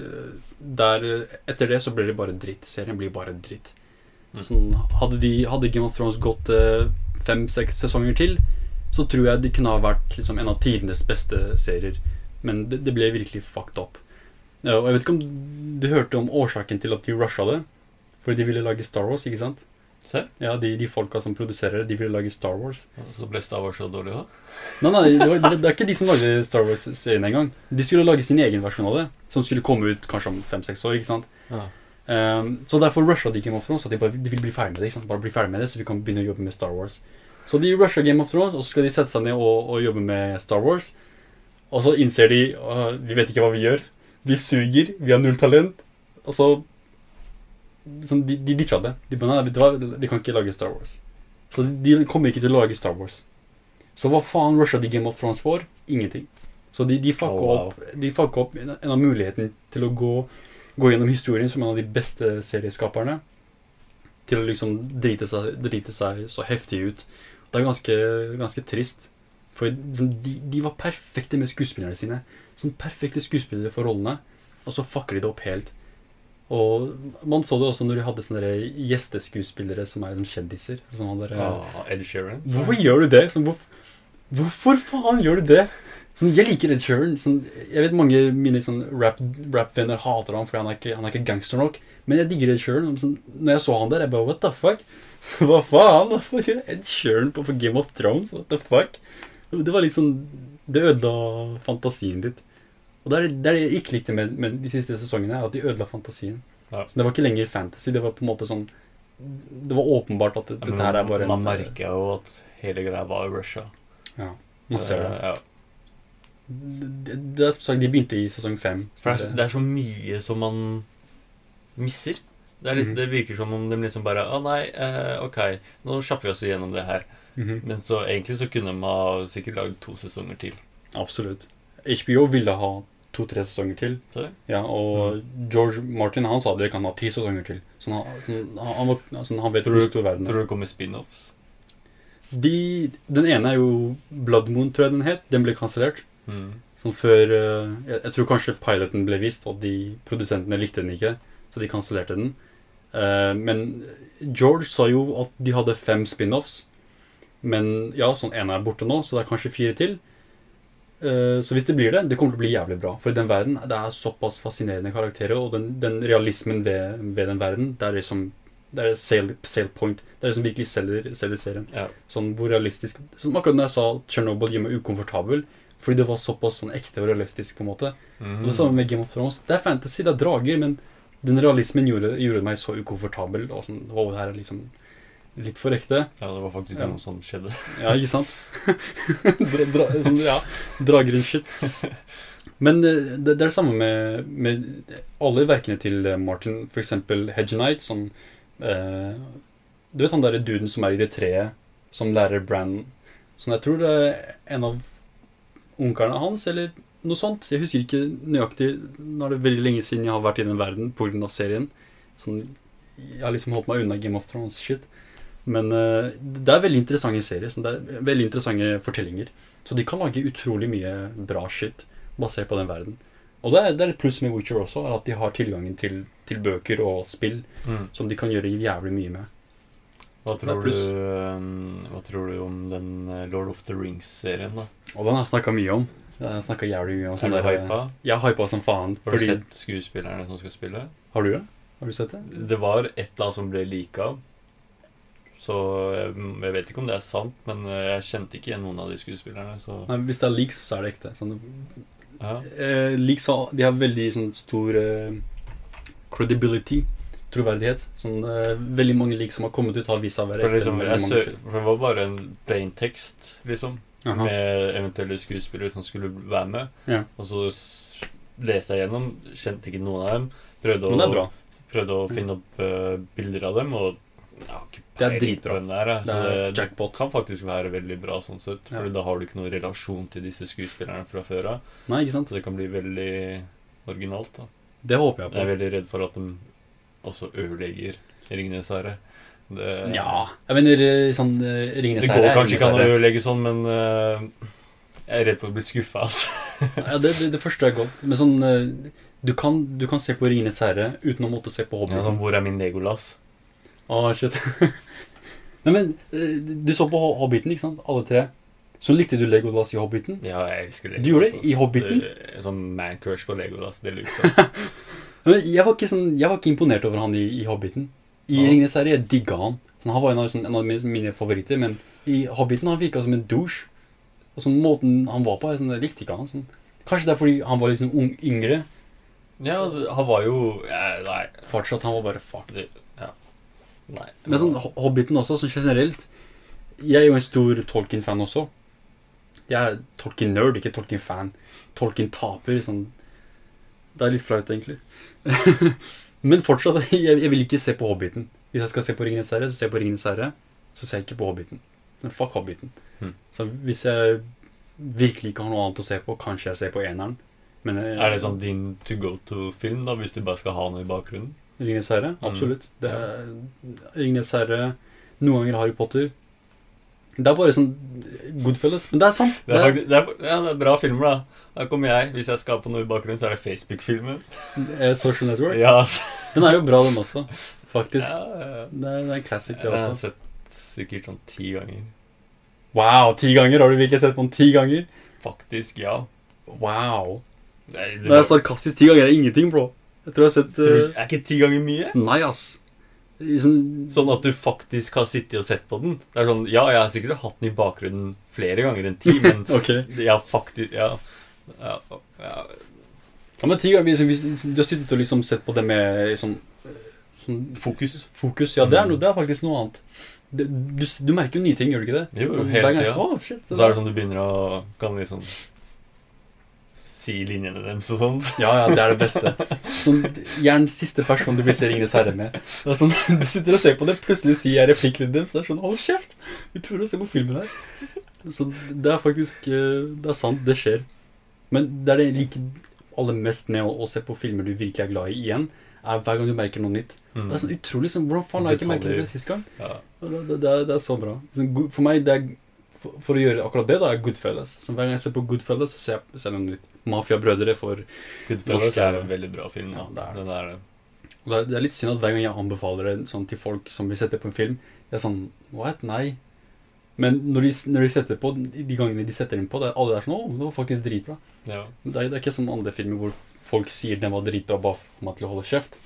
der Etter det så blir det bare dritt. Serien blir bare dritt. Mm. Sånn, hadde, de, hadde Game of Thrones gått eh, fem-seks sesonger til, så tror jeg de kunne ha vært liksom, en av tidenes beste serier. Men det, det ble virkelig fucked up. Ja, og jeg vet ikke om du hørte om årsaken til at de rusha det? Fordi de ville lage Star Wars, ikke sant? Se. Ja, de, de folka som produserer det, de ville lage Star Wars. Så ble Star Wars så dårlig da? Nei, nei, det, var, det, det er ikke de som lagde Star Wars-serien engang. De skulle lage sin egen versjon av det, som skulle komme ut kanskje om fem-seks år. ikke sant? Ja. Um, så derfor rusha de Game of Thrones, at de, bare, de vil bli ferdig med det. ikke sant? Bare bli ferdig med det, Så vi kan begynne å jobbe med Star Wars. Så de rusha Game of Thrones, og så skal de sette seg ned og, og jobbe med Star Wars. Og så innser de uh, vi vet ikke hva vi gjør. Vi suger, vi har null talent. Og så sånn, De, de ditcha det. De bare, vet du hva, vi kan ikke lage Star Wars. Så de, de kommer ikke til å lage Star Wars. Så hva faen rusha de Game of Thrones for? Ingenting. Så de, de fucka Oh, wow. opp, de opp en, en av muligheten til å gå, gå gjennom historien som en av de beste serieskaperne. Til å liksom drite seg, drite seg så heftig ut. Det er ganske, ganske trist. For liksom, de, de var perfekte med skuespillerne sine. Som perfekte skuespillere for rollene. Og så fucker de det opp helt. Og man så det også når de hadde sånne gjesteskuespillere som er liksom kjendiser. Som hadde, Ah, Ed Sheeran. Hvorfor gjør du det? Sånn, hvorfor, hvorfor faen gjør du det? Sånn, jeg liker Ed Sheeran. Sånn, jeg vet mange mine sånn, rap- rap-venner hater ham fordi han er, ikke, han er ikke gangster nok. Men jeg digger Ed Sheeran. Sånn, når jeg så han der, jeg bare What the fuck? <laughs> Hva faen? Hvorfor gjør Ed Sheeran på for Game of Thrones? What the fuck? Det var sånn Det ødela fantasien ditt. Og det er det er det jeg ikke likte med, med de siste sesongene, at de ødela fantasien. Ja. Så det var ikke lenger fantasy. Det var på en måte sånn Det var åpenbart at det, Ja, dette her er bare Man merker jo at hele greia var Russia. Ja, man ser det. Eh, Ja. Det, det er som sagt, De begynte i sesong fem. For det er, det- er så mye som man misser. Det, liksom, Mhm. det virker som om de liksom bare Å nei, eh, ok, nå kjapper vi oss igjennom det her. Mhm. Men så egentlig så kunne man sikkert lagd to sesonger til. Absolutt. HBO ville ha to-tre sesonger til. Ja, og George Martin han sa dere kan ha ti sesonger til. Så han, han, han, var- altså, han vet Tror hvor du- stor verden tror er. du det kommer spin-offs? De, den ene er jo Blood Moon, tror jeg den het. Den ble kansellert. Mm. Sånn før eh, jeg, jeg tror kanskje piloten ble vist, og de produsentene likte den ikke. Så de kansellerte den. Uh, men George sa jo at de hadde fem spin-offs. Men ja, sånn ene er borte nå, så det er kanskje fire til. Eh, så hvis det blir det, det kommer til å bli jævlig bra. For i den verden, det er såpass fascinerende karakterer, og den, den realismen ved, ved den verden, det er det som det er sale, sale point. Det er det som virkelig selger, selger serien. Ja. Sånn hvor realistisk Som akkurat når jeg sa Chernobyl gjør meg ukomfortabel, fordi det var såpass sånn ekte og realistisk, på en måte. Mm. Og det samme med Game of Thrones. Det er fantasy, det er drager, men den realismen gjorde, gjorde meg så ukomfortabel. Og sånn, wow, det her er liksom litt for ekte. Ja, det var faktisk Ja. noe som skjedde. Ja, ikke sant? <laughs> dra, dra, sånn, ja, drager and shit. Men eh, det, det er det samme med, med alle verkene til eh, Martin. Eksempel Hedge Knight, som eh, Du vet han derre duden som er i det treet, som lærer Brann Som jeg tror det er en av onklene hans, eller noe sånt. Jeg husker ikke nøyaktig. Nå er det veldig lenge siden jeg har vært i den verden pga. serien. Sånn, jeg har liksom holdt meg unna Game of Thrones-shit. Men eh, det er veldig interessante serier. Så det er veldig interessante fortellinger. Så de kan lage utrolig mye bra shit basert på den verden. Og det er, det er pluss med Witcher også, er at de har tilgangen til, til bøker og spill Mm. som de kan gjøre jævlig mye med. Hva, tror du, um, hva tror du om den eh, Lord of the Rings-serien, da? Og den har jeg snakka mye om. Jeg har snakket jævlig mye om du der- hypa? Jeg hypa som faen. Har du Fordi, sett skuespillerne som skal spille? Har du det? Har du sett det? Det var et eller annet som ble lika. Så jeg, jeg vet ikke om det er sant, men eh, jeg kjente ikke igjen noen av de skuespillerne. Så Nei, hvis det er leaks, så er det ekte. Sånn, ja. eh, leaks har, de har veldig sånn stor eh, credibility, troverdighet. Sånn, eh, veldig mange leaks som har kommet ut, har vist seg å være ekte. liksom, jeg for det var bare en plain tekst, liksom. Aha. Med eventuelle skuespillere som skulle være med. Ja. Og så leste jeg gjennom, kjente ikke noen av dem. Prøvde å, prøvde å finne opp uh, bilder av dem, og jeg har ikke Det er dritbra. er. Det så det, jackpot. kan faktisk være veldig bra sånn sett. For Ja. da har du ikke noen relasjon til disse skuespillerne fra før av. Nei, ikke sant? Så det kan bli veldig originalt. da Det håper jeg på. Jeg er veldig redd for at de også ødelegger Ringenes herre. Det, Ja. Jeg mener eh, sånn eh, herre det går kanskje ikke an å Ringenes ødelegge sånn, men uh, jeg er redd for å bli skuffa. Altså. <laughs> Ja, det, det, det forstår jeg godt. Men sånn du kan, du kan se på Ringenes herre uten å måtte se på Ja, sånn, hvor er min Legolas? Å, shit. <laughs> Nei, men eh, du så på Hobbiten, ikke sant? Alle tre. Så likte du Legolas i Hobbiten? Ja, jeg elsker Legolas. Du gjorde det i Hobbiten? Det, sånn man-crush på Legolas. Det. <laughs> Men jeg var ikke, sånn, jeg var ikke imponert over han i, i Hobbiten. I Ja. Ringenes herre jeg digga han. Sånn, han var en av, sånn, en av mine, favoritter, men i Hobbiten han virka som en douche. Og sånn måten han var på, jeg, sånn, jeg likte ikke han. Sånn. Kanskje det er fordi han var liksom ung, yngre. ja, han var jo ja, Nei. Fortsatt han var bare fucked. Nei. Men sånn Hobbiten også, sånn generelt Jeg er jo en stor Tolkien-fan også. Jeg er Tolkien-nerd, ikke Tolkien-fan. Tolkien-taper. Sånn. Det er litt flaut, egentlig. <laughs> Men fortsatt, <laughs> jeg, jeg vil ikke se på Hobbiten. Hvis jeg skal se på Ringenes herre, så ser jeg på Ringenes herre. Så ser jeg ikke på Hobbiten. Men fuck Hobbiten. Hmm. Så hvis jeg virkelig ikke har noe annet å se på, kanskje jeg ser på eneren. Men eh, Er det sånn din to go to-film, da, hvis du bare skal ha noe i bakgrunnen? Ringenes herre? Mm. Absolutt. Det er Ringenes herre, noen ganger Harry Potter. Det er bare sånn Goodfellas. Men det er sant. Det er, faktisk, det, er, ja, det er bra filmer, da. Da kommer jeg. Hvis jeg skal på noe i bakgrunnen, så er det Facebook-filmen. Eh, Social Network. Ja, altså. Den er jo bra, den også. Faktisk. Ja. Det, er, det en classic, det Jeg har sett sikkert sånn ti ganger. Wow, ti ganger! Har du virkelig sett på den ti ganger? Faktisk, ja. Wow. Nei, det jeg er sarkastisk ti ganger, er ingenting, bro. Jeg tror jeg har sett tror, eh, er ikke ti ganger mye? Nei, ass. Sånn, Sånn at du faktisk har sittet og sett på den. Det er sånn, Ja, jeg har sikkert hatt den i bakgrunnen flere ganger enn ti, <laughs> men okay. jeg har faktisk Ja. ja, ja. Ja, men ti ganger, hvis, du har sittet og liksom sett på det med sånn, sånn Fokus. Fokus, ja, det er, Mm. noe, det er faktisk noe annet. Det, du, du merker jo nye ting, gjør du ikke det? Jo, Sånn, hele tida. Ja. Oh, så, Så er det sånn du begynner å Kan liksom si linjene deres og sånt. Ja, ja, det er det beste. Sånn, Gjerne siste person du vil se Ringenes herre med. Det er sånn, <laughs> Du sitter og ser på det, plutselig sier jeg replikkene deres. Det er sånn Hold kjeft! Vi prøver å se på filmen her. Så det er faktisk eh, Det er sant, det skjer. Men det er det like aller mest med å, å se på filmer du virkelig er glad i igjen, er hver gang du merker noe nytt. Mm. Det er sånn utrolig sånn, Hvordan faen har jeg ikke merket det sist gang? Ja. Det, det, det, er, det er så bra. Sånn, for meg, det er for, for å gjøre akkurat det, da, er Goodfellas. Så hver gang jeg ser på Goodfellas, så ser jeg, ser jeg noe nytt. Mafiabrødre for Goodfellas Norsk- er en veldig bra film. Ja, det er det. Den er det. Det, er, det er litt synd at hver gang jeg anbefaler det sånn til folk som vil sette på en film, det er sånn What? Nei. Men når de, når de setter på, de gangene de setter den på, det er alle er sånn Å, det var faktisk dritbra. Ja. Det er, det er ikke som andre filmer hvor folk sier den var dritbra bare for å meg til å holde kjeft.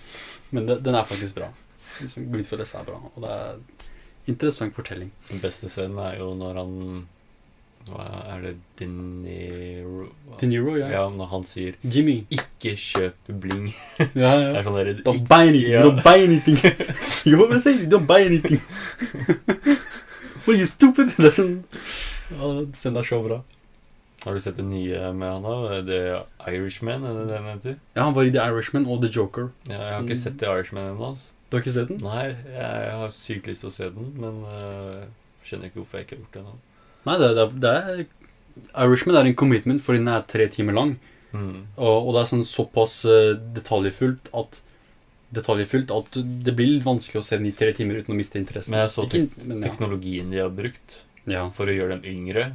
Men det, den er faktisk bra. Goodfellas er bra, og det er interessant fortelling. Den beste scenen er jo når han er det De Niro De Niro, ja. Ja, når han sier Jimmy. 'ikke kjøp bling'. <laughs> Ja, Det ja. er sånn der, Don't buy anything. Ja. Don't buy anything. <laughs> you what I say? Don't buy anything. <laughs> What are you stupid? Ja, Send deg så bra. Har du sett det nye med han da? The Irishman, er det det han heter? Ja, han var i The Irishman og The Joker. Ja, jeg har ikke sett The Irishman ennå. Altså. Du har ikke sett den? Nei, jeg har sykt lyst til å se den, men uh, skjønner ikke hvorfor jeg ikke har gjort det ennå. Nei, det, det, det er Irishman er en commitment, fordi den er tre timer lang. Mm. Og, og det er sånn såpass eh, detaljfullt at Detaljfullt at det blir litt vanskelig å se den i tre timer uten å miste interessen. Men jeg så Ikke- men, ja. Teknologien de har brukt ja. for å gjøre dem yngre,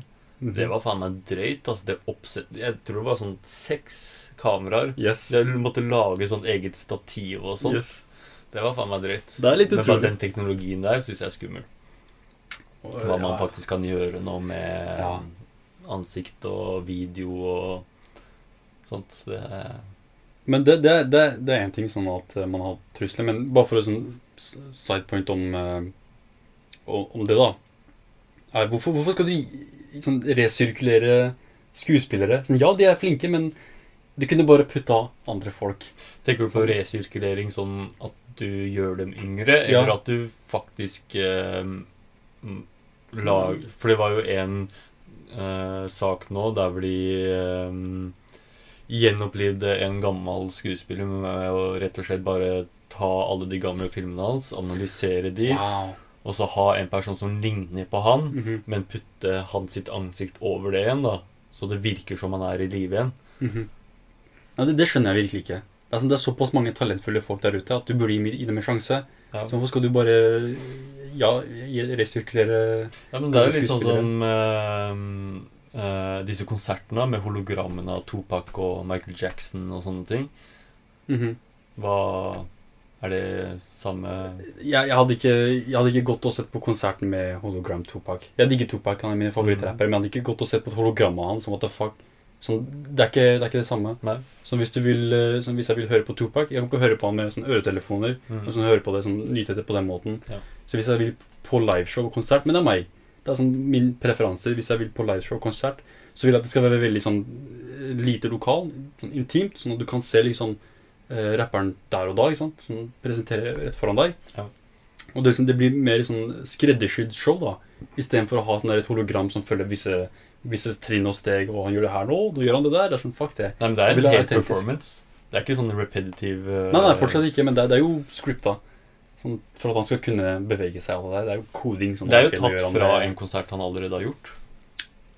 Mhm. det var faen meg drøyt. Altså, det oppsett... Jeg tror det var sånn seks kameraer. Yes. De måtte lage sånn eget stativ og sånn. yes. Det var faen meg drøyt. Det er litt Men bare den teknologien der syns jeg er skummel. Hva man faktisk kan gjøre nå med Ja. ansikt og video og sånt. Det er Men det, det, det, det er én ting sånn at eh, man har trusler, men bare for å sånn sidepoint om, eh, om det, da. Er, hvorfor, hvorfor skal du sånn resirkulere skuespillere? Sånn, ja, de er flinke, men du kunne bare putta andre folk. Tenker du på Sånn. resirkulering sånn at du gjør dem yngre, Ja. eller at du faktisk eh, lag For det var jo en uh, sak nå der hvor de um, gjenopplivde en gammel skuespiller med å rett og slett bare ta alle de gamle filmene hans, analysere de, Wow. og så ha en person som ligner på han, Mhm, men putte hans sitt ansikt over det igjen, da. Så det virker som han er i live igjen. Mm -hmm. ja, det, det skjønner jeg virkelig ikke. Det er, sånn, det er såpass mange talentfulle folk der ute at du burde gi gi dem en sjanse. Ja. Så hvorfor skal du bare ja, resirkulere Ja, men det er jo litt sånn som uh, uh, disse konsertene med hologrammene av Topak og Michael Jackson og sånne ting. Mhm. Hva Er det samme jeg, jeg, hadde ikke, jeg hadde ikke gått og sett på konserten med hologram Topak. Jeg digger Topak, han er min favorittrapper, men jeg hadde ikke gått og sett på et hologram av han. Som what the fuck sånn, det, er ikke, det er ikke det samme. Nei. Så hvis, du vil, eh, sånn, hvis jeg vil høre på Tupac Jeg kan ikke høre på han med sånn øretelefoner. Mm. Og sånn, høre på det, sånn, nyte det på den måten. Ja. Så hvis jeg vil på liveshow og konsert Men det er meg. Det er sånn min preferanse. Hvis jeg vil på liveshow og konsert, så vil jeg at det skal være veldig sånn eh, lite lokal, sånn intimt, sånn at du kan se liksom eh, rapperen der og da, ikke sant? Sånn, presentere rett foran deg. Ja. Og det, liksom, det blir mer sånn skreddersydd show, da. Istedenfor å ha sånn der et hologram som følger visse, visse trinn og steg, og han gjør det her nå, nå gjør han det der. Det er sånn, fuck det. Nei, men det er en hel performance. Det er ikke sånn repetitive uh... Nei, nei, fortsatt ikke, men det, det er jo scripta. Sånn, for at han skal kunne bevege seg og det der. Det er jo koding. som Det er jo ok, gjør tatt fra en konsert han allerede har gjort.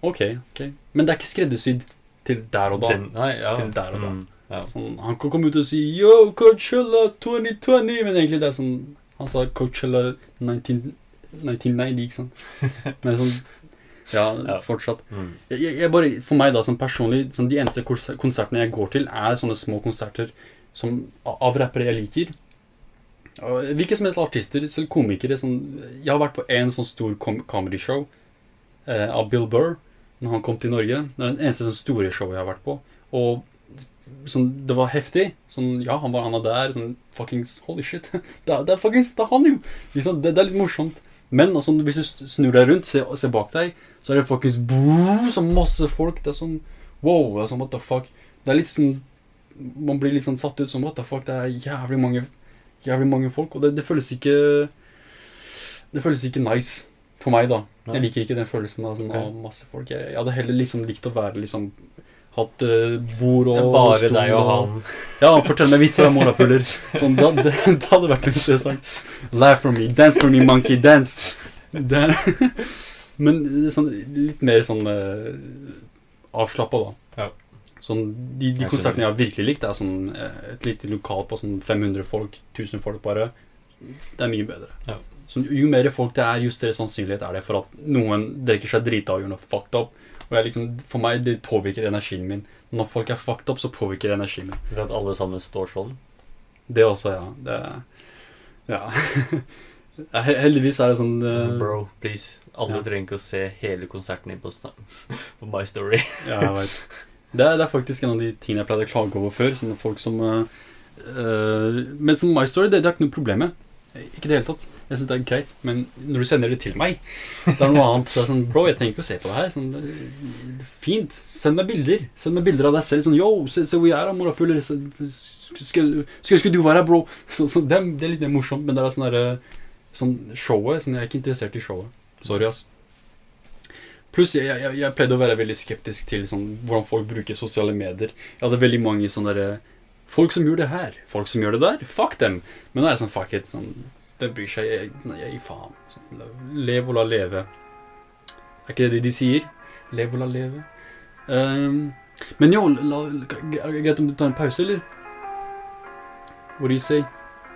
Ok, ok. Men det er ikke skreddersydd til der og da. Den, nei, ja. Til der og da. Mm, ja. Sånn, han kan komme ut og si Yo, Coachella 2020, men egentlig det er sånn Han sa Coachella 19, 1990, ikke sant? <laughs> Men sånn Ja, Ja. fortsatt. Mm. Jeg, jeg, bare, for meg, da, sånn personlig sånn, De eneste konsertene jeg går til, er sånne små konserter som, av rappere jeg liker. Og Hvilke som helst artister, selv komikere. Sånn, jeg har vært på en sånn stor comedy-show eh, av Bill Burr når han kom til Norge. Det er den eneste sånn store showet jeg har vært på. Og sånn, det var heftig. Sånn, ja, han var han er der. Sånn, fuckings, holy shit. Det er, det er fuckings, det er han jo! Liksom. Det, det er litt morsomt. Men altså, hvis du snur deg rundt, se, ser bak deg, så er det fuckings boo, så masse folk. Det er sånn wow. Det er sånn, what the fuck. Det er litt sånn Man blir litt sånn satt ut som what the fuck. Det er jævlig mange Jævlig mange folk. Og det, det føles ikke Det føles ikke nice for meg, da. Jeg liker ikke den følelsen av sånn, okay. av masse folk. Jeg, jeg hadde heller liksom likt å være liksom Hatt eh, bord og bare deg og han. Ja, fortell meg vitser om morapuler. Sånn, da, det, det hadde vært interessant. Laugh for me, dance for me, monkey, dance. Det er, men sånn, litt mer sånn uh, avslappa, da. Ja. Sånn, de, de Jeg konsertene jeg har virkelig likt, er sånn eh, et lite lokal på sånn 500 folk, 1000 folk bare. Det er mye bedre. Ja. Så jo mer folk det er, jo større sannsynlighet er det for at noen drikker seg drita og gjør noe fucked up. Og jeg liksom, for meg, det påvirker energien min. Når folk er fucked up, så påvirker det energien min. Ved at alle sammen står sånn. Det også, ja. Det, ja. <laughs> Heldigvis er det sånn eh, Bro, please. Alle Ja. trenger ikke å se hele konserten din på, <laughs> på My Story. <laughs> Ja, jeg vet. Det er, det er faktisk en av de tingene jeg pleide å klage over før. Sånne folk som uh, uh, Men som My Story, det, det er ikke noe problem med. Ikke i det hele tatt. Jeg synes det er greit. Men når du sender det til meg, det er noe annet. Det er sånn, Bro, jeg trenger ikke å se på det her. Sånn, det fint. Send meg bilder. Send meg bilder av deg selv. Sånn, Yo, se, se hvor jeg er, da, morapuler. Skulle, skulle du være her, bro? Så, så det, det er litt morsomt, men det er sånn derre Sånn showet. Sånn, jeg er ikke interessert i showet. Sorry, ass. Pluss, jeg, jeg, jeg pleide å være veldig skeptisk til sånn, hvordan folk bruker sosiale medier. Jeg hadde veldig mange sånne derre Folk som gjør det her, folk som gjør det der, fuck dem. Men nå er jeg sånn fuck it. Sånn, Hvem bryr seg? Jeg, jeg gir faen. Sånn, lev og la leve. Er ikke det de sier? Lev og la leve. Um, men jo, la, er det greit om du tar en pause, eller? What do you say?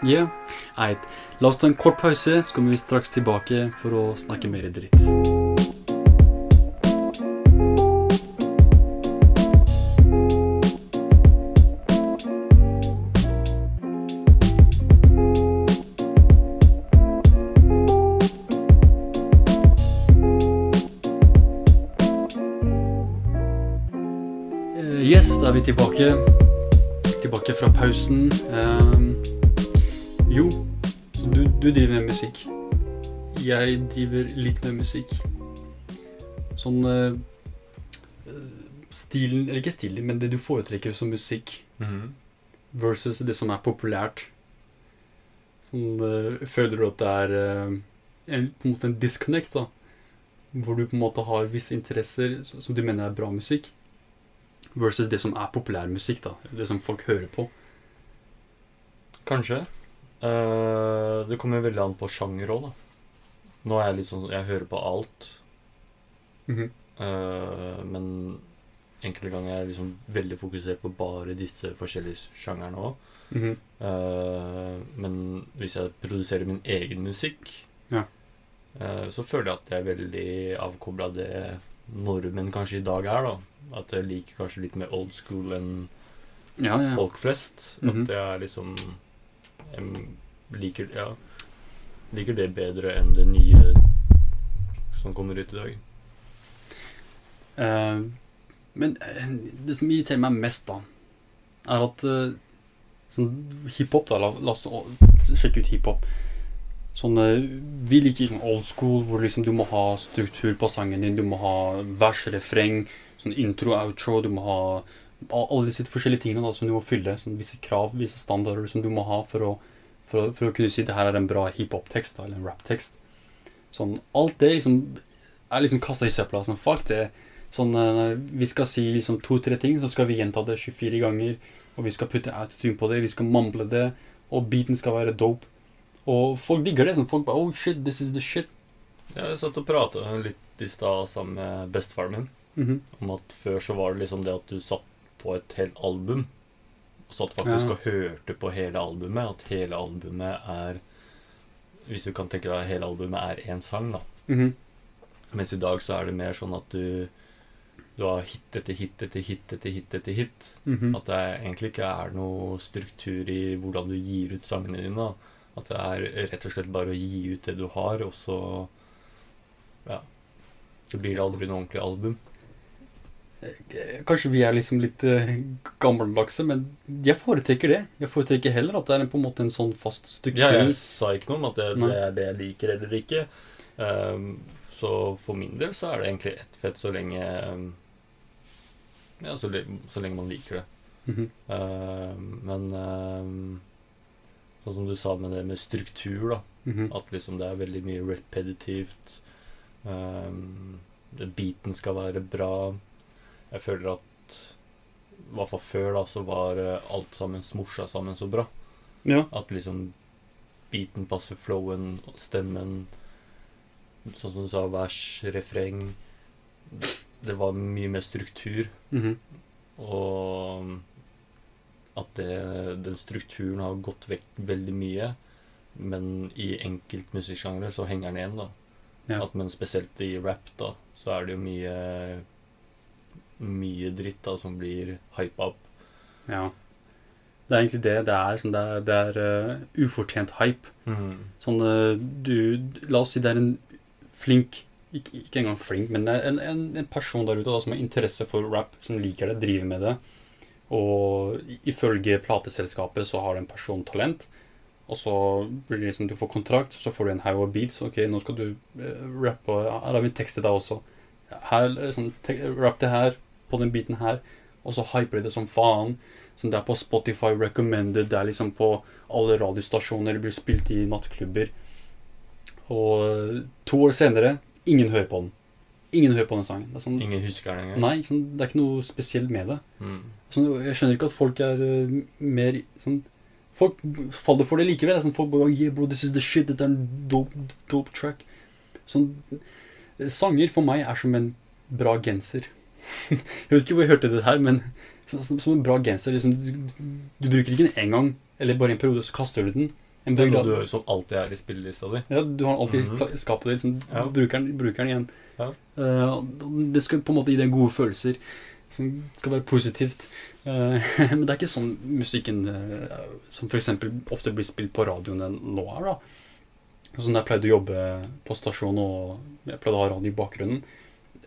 Yeah? Eit. La oss ta en kort pause, så kommer vi straks tilbake for å snakke mer dritt. Yes, da er vi tilbake. Tilbake fra pausen. Ehm, jo, så du, du driver med musikk. Jeg driver litt med musikk. Sånn eh, Stilen Eller ikke stilen, men det du foretrekker som musikk versus det som er populært. Sånn eh, Føler du at det er eh, en, på en måte en disconnect, da? Hvor du på en måte har visse interesser som du mener er bra musikk, versus det som er populærmusikk, da. Det som folk hører på. Kanskje. Uh, det kommer veldig an på sjanger òg, da. Nå er jeg litt sånn Jeg hører på alt. Mm -hmm. uh, men enkelte ganger er jeg liksom veldig fokusert på bare disse forskjellige sjangerne òg. Mhm. men hvis jeg produserer min egen musikk, Ja. eh, så føler jeg at jeg er veldig avkobla det nordmenn kanskje i dag er, da. At jeg liker kanskje litt mer old school enn Ja, ja. folk flest. Mhm. At jeg er liksom Jeg liker Ja. Liker det bedre enn det nye som kommer ut i dag. Uh, men eh, det som irriterer meg mest, da, er at uh, sånn hiphop, da La, la oss sjekke ut hiphop. Sånn, eh, vi liker sånn old school, hvor liksom du må ha struktur på sangen din. Du må ha vers, refreng, sånn intro, outro. Du må ha alle disse forskjellige tingene da, som du må fylle. Sånn, visse krav, visse standarder som du må ha for å, for å, for å kunne si det her er en bra hiphop-tekst eller en rap-tekst. Sånn, alt det liksom er liksom kasta i søpla. Sånn, fuck det. Sånn, eh, vi skal si liksom to-tre ting, så skal vi gjenta det 24 ganger. Og vi skal putte autotune på det, vi skal mamble det, og beaten skal være dope. Og folk digger det. sånn Folk bare Oh shit, this is the shit. Jeg satt og prata litt i stad sammen med bestefaren min Mhm. om at før så var det liksom det at du satt på et helt album. Og satt faktisk Ja. og hørte på hele albumet. At hele albumet er Hvis du kan tenke deg at hele albumet er én sang, da. Mhm. Mens i dag så er det mer sånn at du Du har hit etter hit etter hit etter hit etter hit. Mhm. At det egentlig ikke er noe struktur i hvordan du gir ut sangene dine. At det er rett og slett bare å gi ut det du har, og så Ja. Det blir aldri noe ordentlig album. Eh, Kanskje vi er liksom litt eh, gammeldagse, men jeg foretrekker det. Jeg foretrekker heller at det er på en måte en sånn fast struktur. Ja, jeg sa ikke noe om at det, det er det jeg liker eller ikke. Um, så for min del så er det egentlig ett fett så lenge ehm, Ja, så, så lenge man liker det. Mhm. Ehm, men um, sånn som du sa med det med struktur, da. Mhm. At liksom det er veldig mye repetitivt. Um, beaten skal være bra. Jeg føler at I hvert fall før da så var eh, alt sammen smorsa sammen så bra. Ja. At liksom beaten passer flowen, stemmen Sånn som du sa, vers, refreng. Det var mye mer struktur. Mhm. Og at det, den strukturen har gått vekk veldig mye. Men i enkelt musikksjanger så henger den igjen, da. Ja. At, men spesielt i rap, da, så er det jo mye Mye dritt da som blir hypa opp. Ja. Det er egentlig det. Det er, sånn, det er, det er uh, ufortjent hype. Sånn uh, du La oss si det er en flink ikke, ikke engang flink, men en, en, en person der ute da, som har interesse for rap, som liker det, driver med det. Og ifølge plateselskapet så har den personen talent. Og så blir det liksom du får kontrakt, så får du en haug av beats. Ok, nå skal du uh, rappe, her har vi en tekst til deg også. Her, sånn, te Rapp det her, på den biten her. Og så hyper de det som faen. Sånn, det er på Spotify recommended, det er liksom på alle radiostasjoner, det blir spilt i nattklubber. Og eh, to år senere, ingen hører på den. Ingen hører på den sangen. Det sånn, Ingen husker den engang. nei, sånn, det er ikke noe spesielt med det. Mm. Sånn, jeg skjønner ikke at folk er uh, mer sånn Folk faller for det likevel. Det er Sånn, folk bare oh, yeah, bro, this is the shit. Dette er en dope, dope track. Sånn, eh, sanger for meg er som en bra genser. Jeg vet ikke hvor jeg hørte det her, men som, en bra genser. Liksom, du, du bruker ikke den én gang, eller bare en periode, så kaster du den. En Det er noe du som alltid er i spillelista di. ja, du har alltid mm -hmm. skapet ditt. Liksom, Ja. Bruker den, bruker den igjen. Ja. Uh, det skal på en måte gi deg gode følelser. Som skal være positivt. Uh, <laughs> men det er ikke sånn musikken uh, som f.eks. ofte blir spilt på radioen nå er. da. Sånn jeg pleide å jobbe på stasjon og jeg pleide å ha radio i bakgrunnen.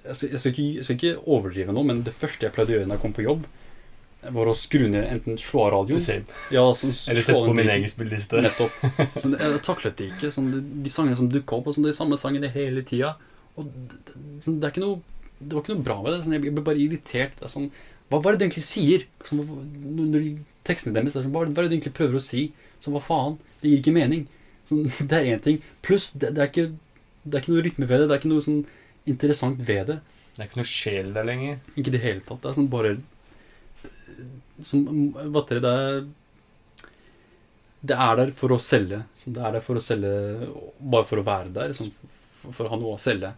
Jeg skal, jeg, skal ikke, jeg skal ikke overdrive nå, men det første jeg pleide å gjøre når jeg kom på jobb, var å skru ned enten slå av radioen ja, så, <laughs> Eller sette på min egen spilleliste. Nettopp. <laughs> Så det, jeg taklet det ikke. Sånn, de, de sangene som dukka opp, og sånn, de samme sangene hele tida. Og det, sånn, det, er ikke noe, det var ikke noe bra med det. Sånn, jeg ble bare irritert. Det sånn, hva, hva er det du egentlig sier? Sånn, når tekstene deres er sånn, hva, hva er det du egentlig prøver å si? Sånn, hva faen? Det gir ikke mening. Sånn, <laughs> det er én ting. Pluss, det, det, er ikke, det er ikke noe rytme ved det. Det er ikke noe sånn interessant ved det. Det er ikke noe sjel der lenger. Ikke i det hele tatt. Det er sånn bare som, Hva heter det det er Det er der for å selge. Så det er der for å selge Bare for å være der. Sånn, for, å ha noe å selge.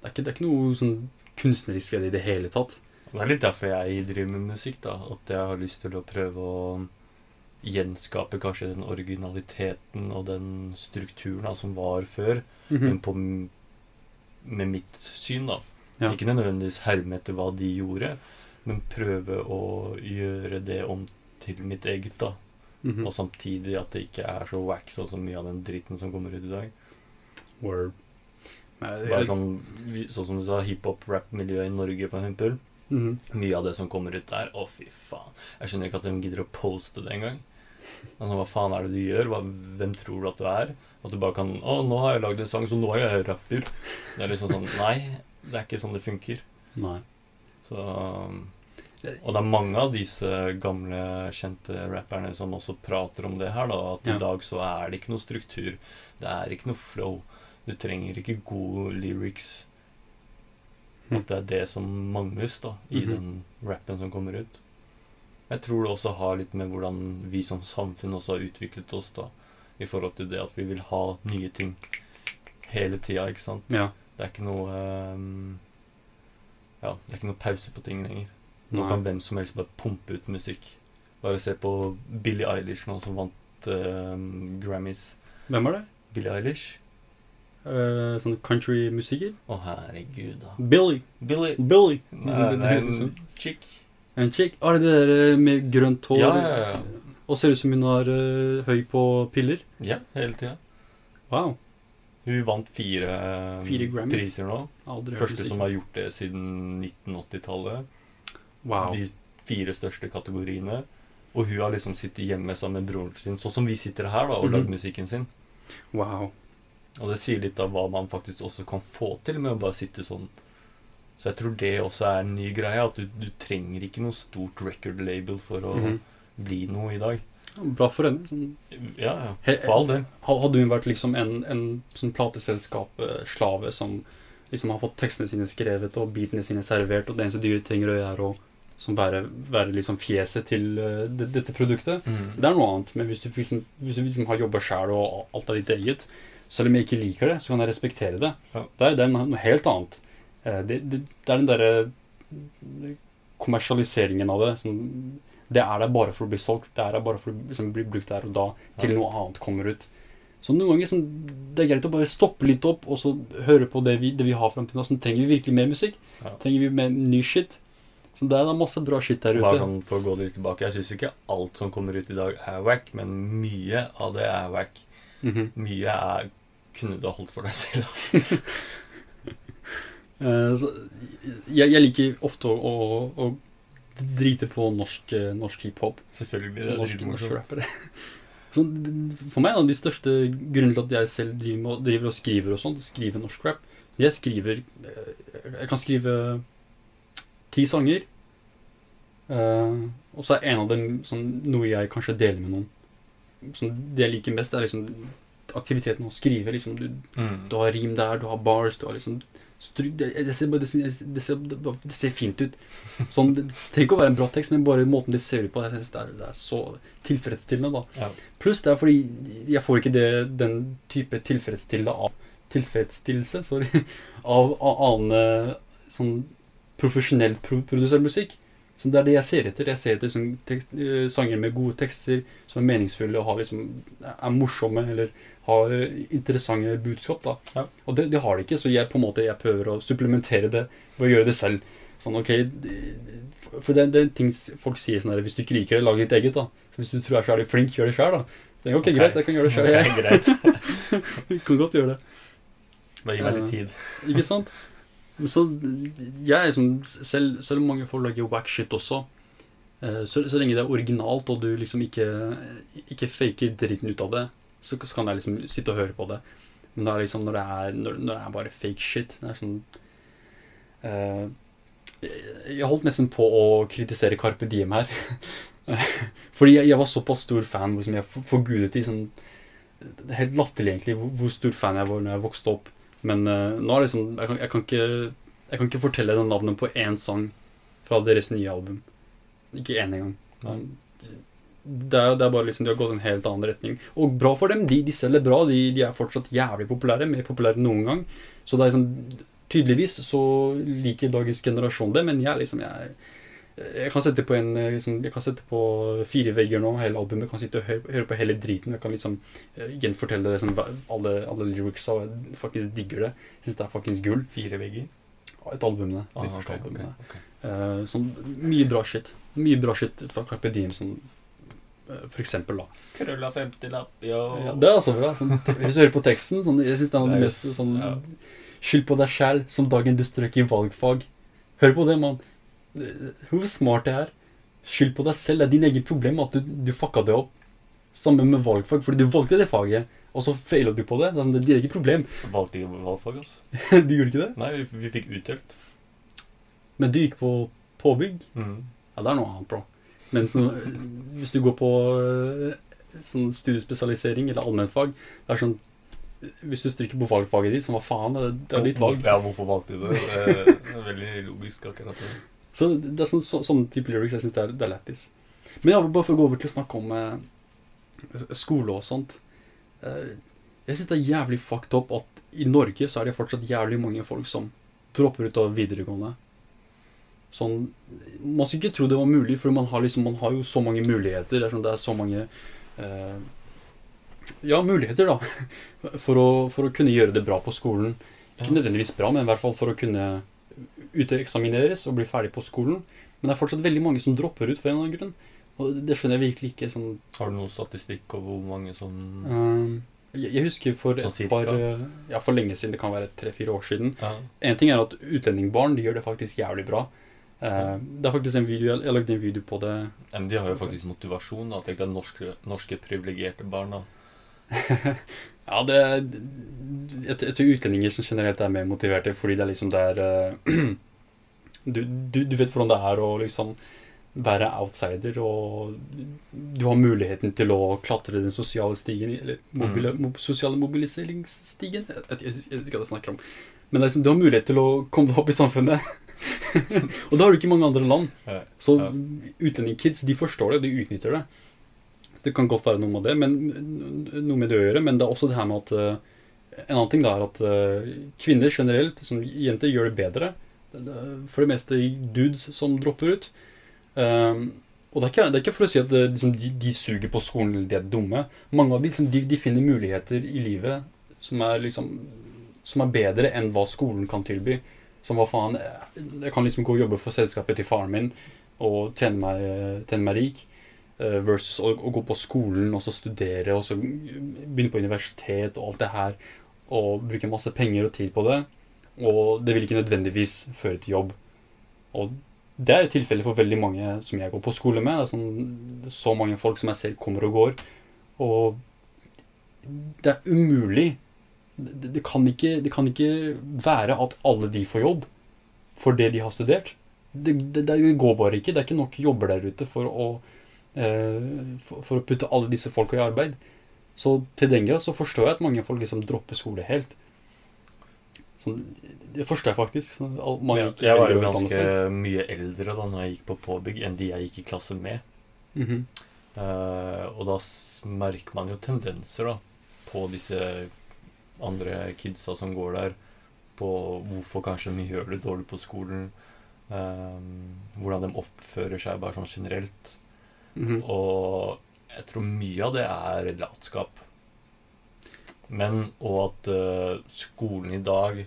Det er ikke, det er ikke noe sånn kunstnerisk ved det i det hele tatt. Det er litt derfor jeg driver med musikk. da At jeg har lyst til å prøve å gjenskape kanskje den originaliteten og den strukturen da, som var før. Men på, med mitt syn, da. Ja. Ikke nødvendigvis herme etter hva de gjorde, men prøve å gjøre det om til mitt eget. da Mhm. Og samtidig at det ikke er så wack sånn som mye av den dritten som kommer ut i dag. Word. Bare sånn, sånn som du sa, hiphop-rap-miljøet i Norge, for eksempel. Mhm. Mye av det som kommer ut der, å fy faen. Jeg skjønner ikke at de gidder å poste det engang. Altså, hva faen er det du gjør? Hva, hvem tror du at du er? At du bare kan Å, nå har jeg lagd en sang, så nå er jeg rapper. Det er liksom sånn Nei, det er ikke sånn det funker. Nei. Så Og det er mange av disse gamle, kjente rapperne som også prater om det her, da. At Ja. i dag så er det ikke noe struktur. Det er ikke noe flow. Du trenger ikke gode lyrics. Mm. At det er det som mangles da i Mhm. den rappen som kommer ut. Jeg tror det også har litt med hvordan vi som samfunn også har utviklet oss da i forhold til det at vi vil ha nye ting hele tida, ikke sant. Ja. Det er ikke noe um, Ja, det er ikke noe pause på ting lenger. Nå Nei. kan hvem som helst bare pumpe ut musikk. Bare se på Billie Eilish nå, som vant uh, Grammys. Hvem var det? Billie Eilish? Uh, sånn countrymusiker? Å, herregud, da. Billy. Billie Billy. Nei, det, det det ut som en chick. En? Ah, det der eh, med grønt hår Ja, ja, ja. og ser ut som hun er uh, høy på piller? Ja, hele tida. Wow. Hun vant fire, ehm, Fire priser nå. Aldri Første som har gjort det siden 1980-tallet. Wow. De fire største kategoriene. Og hun har liksom sittet hjemme sammen med broren sin, sånn som vi sitter her, da, og Mhm. lagd musikken sin. wow. Og det sier litt av hva man faktisk også kan få til med å bare sitte sånn. Så jeg tror det også er en ny greie, at du, du trenger ikke noe stort record label for å Mhm. bli noe i dag. Bra for henne. Sånn. Ja, ja. For all del. Hadde hun vært liksom en, en sånn plateselskap-slave som liksom har fått tekstene sine skrevet og beatene sine servert, og det eneste du trenger å gjøre, er å som være, være liksom fjeset til uh, det, dette produktet, det er noe annet. Men hvis du, liksom, hvis du liksom har jobba sjæl og alt er ditt eget, selv om jeg ikke liker det, så kan jeg respektere det. Ja. Det, er, det er noe helt annet. Eh, Det, det, det er den derre kommersialiseringen av det. Sånn, det er der bare for å bli solgt. Det er der bare for å liksom, bli brukt der og da, til noe annet kommer ut. Så noen ganger sånn, det er greit å bare stoppe litt opp og så høre på det vi, det vi har fram til nå. Sånn, trenger vi virkelig mer musikk? Ja. Trenger vi mer ny shit? Så det er da masse bra shit der ute. Bare sånn for å gå litt tilbake Jeg syns ikke alt som kommer ut i dag, er wack, men mye av det er wack. Mhm. Mye er Kunne du ha holdt for deg selv, altså. <laughs> Eh, så, jeg, jeg liker ofte å, å, å drite på norsk, eh, norsk hiphop. Selvfølgelig. Norske, norske dritmorsomt. rappere. <laughs> Så for meg er en av de største grunnene til at jeg selv driver, driver og skriver og sånn, skriver norsk rap Jeg skriver eh, Jeg kan skrive ti sanger, og så er en av dem sånn, noe jeg kanskje deler med noen. Sånn, det jeg liker mest, er liksom aktiviteten å skrive. Liksom, du, Mm. du har rim der, du har bars, du har liksom det, det, ser, det, ser, det, ser, det, ser fint ut. Sånn, det trenger ikke å være en bra tekst, men bare måten de ser ut på. Jeg synes det, er, det er så tilfredsstillende. Ja. Pluss det er fordi jeg får ikke det, den type tilfredsstillende av Tilfredsstillelse, sorry, <laughs> av, av annen sånn profesjonell pro musikk. Så det er det jeg ser etter. Jeg ser etter sånn tekst, eh, sanger med gode tekster som er meningsfulle og har liksom, er morsomme eller har interessante budskap. da. Ja. Og det, det har de ikke, så jeg på en måte jeg prøver å supplementere det ved å gjøre det selv. Sånn, ok, For det, det er ting folk sier sånn her Hvis du ikke liker det, lag ditt eget. da. Så Hvis du tror jeg er så flink, gjør det sjøl, da. Så jeg, ok, greit, jeg kan gjøre det sjøl. <laughs> Ok, <laughs> Jeg kan godt gjøre det. Bare gi meg litt tid. <laughs> Ikke sant? Så jeg liksom, selv, selv om mange får lage wack shit også, eh, så, så lenge det er originalt, og du liksom ikke, ikke faker dritten ut av det, så, så kan jeg liksom sitte og høre på det. Men det er liksom når det er, når, når det er bare fake shit Det er sånn uh, Jeg holdt nesten på å kritisere Carpe Diem her. <laughs> Fordi jeg, jeg var såpass stor fan liksom jeg for- forgudet i sånn Det er helt latterlig egentlig hvor, hvor stor fan jeg var når jeg vokste opp. Men uh, nå er det liksom jeg kan, jeg, kan ikke, jeg kan ikke fortelle det navnet på én sang fra deres nye album. Ikke én engang. Det er, det er bare liksom De har gått en helt annen retning. Og bra for dem. De, de selger bra. De, de er fortsatt jævlig populære. Mer populære enn noen gang. Så det er liksom Tydeligvis så liker dagens generasjon det, men jeg liksom jeg, jeg kan sette på en eh, liksom, Jeg kan sette på fire vegger nå, hele albumet. Jeg kan sitte og høre, høre på hele driten. Jeg kan liksom eh, gjenfortelle det som alle, alle lyricsa, jeg faktisk digger det. Syns det er faktisk gull. Fire vegger? Et album, det. Ah, okay, ok, Okay, ok, albumene. Eh, sånn, mye bra shit. Mye bra shit fra Carpe Diem, sånn, for eksempel, da. Krølla 50-lapp, yo. Ja, det er altså bra. Sånn, hvis du hører på teksten, sånn, jeg syns det er det mest sånn ja. Skyld på deg sjæl, som dagen du strøk i valgfag. Hør på det, mann. Hvor smart det er. Skyld på deg selv. Det er din egen problem at du, du fucka det opp. Sammen med valgfag, fordi du valgte det faget, og så feila du på det. Det er sånn, det er ditt eget problem. Valgte ikke valgfag, altså. <laughs> du gjorde ikke det? Nei, vi, vi fikk utdelt. Men du gikk på påbygg. Mm. Ja, det er noe annet, bro. Men så, hvis du går på eh, sånn studiespesialisering eller allmennfag, det er sånn Hvis du stryker på valgfaget ditt, så hva faen? Det, det er ditt valg. Ja, hvorfor valgte du det? Det er veldig logisk, akkurat det. Så det er sånn, så, sånn type lyrics jeg syns det er, det er lættis. Men ja, bare for å gå over til å snakke om eh, skole og sånt. Eh, jeg syns det er jævlig fucked up at i Norge så er det fortsatt jævlig mange folk som dropper ut av videregående. Sånn, Man skulle ikke tro det var mulig, for man har, liksom, man har jo så mange muligheter. Det er, sånn, det er så mange eh, Ja, muligheter, da. <laughs> For å, for å kunne gjøre det bra på skolen. Ikke nødvendigvis bra, men i hvert fall for å kunne uteksamineres og bli ferdig på skolen. Men det er fortsatt veldig mange som dropper ut for en eller annen grunn. Og det skjønner jeg virkelig ikke. sånn Har du noen statistikk over hvor mange som Ehm, jeg, husker for Sånn et par Ja, for lenge siden. Det kan være tre-fire år siden. Ja. En ting er at utlendingbarn de gjør det faktisk jævlig bra. Eh, det er faktisk en video, Jeg, har lagde en video på det. Ja, men de har jo faktisk motivasjon. da Tenk deg norske, norske privilegerte barn. da <laughs> Ja, det Jeg, tror utlendinger som generelt er mer motiverte fordi det er liksom der er eh, <clears throat> du, du, du vet hvordan det er å liksom være outsider, og du har muligheten til å klatre den sosiale stigen, eller mobile, Mm. mob, sosiale mobiliseringsstigen. Jeg, vet ikke hva jeg snakker om. Men liksom, du har mulighet til å komme deg opp i samfunnet. <laughs> <laughs> og det har du ikke i mange andre land. Så utlendingkids de forstår det, de utnytter det. Det kan godt være noe med det, men noe med det å gjøre. Men det er også det her med at eh, En annen ting da er at eh, kvinner generelt, som jenter, gjør det bedre. For det meste dudes som dropper ut. Um, og det er, ikke, det er ikke for å si at det, liksom, de, de suger på skolen eller de er dumme. Mange av dem liksom, de, de finner muligheter i livet som er, liksom, som er bedre enn hva skolen kan tilby. Som hva faen Jeg kan liksom gå og jobbe for selskapet til faren min og tjene meg, tjene meg rik. eh, Versus å, å gå på skolen og så studere og så begynne på universitet og alt det her. Og bruke masse penger og tid på det. Og det vil ikke nødvendigvis føre til jobb. Og det er et tilfelle for veldig mange som jeg går på skole med. Det er sånn, så mange folk som jeg selv kommer og går. Og det er umulig. Det, det, kan ikke, det kan ikke være at alle de får jobb for det de har studert. Det, det, går bare ikke. Det er ikke nok jobber der ute for å, eh, for, for å putte alle disse folka i arbeid. Så til den grad så forstår jeg at mange folk liksom dropper skole helt. Så, det forstår jeg faktisk. Mange Ja, jeg var jo ganske mye eldre da når jeg gikk på påbygg, enn de jeg gikk i klasse med. Mm -hmm. uh, og da merker man jo tendenser da på disse andre kidsa som går der, på hvorfor kanskje de gjør det dårlig på skolen. Um, hvordan de oppfører seg bare sånn generelt. Mhm. Og jeg tror mye av det er latskap. Men og at uh, skolen i dag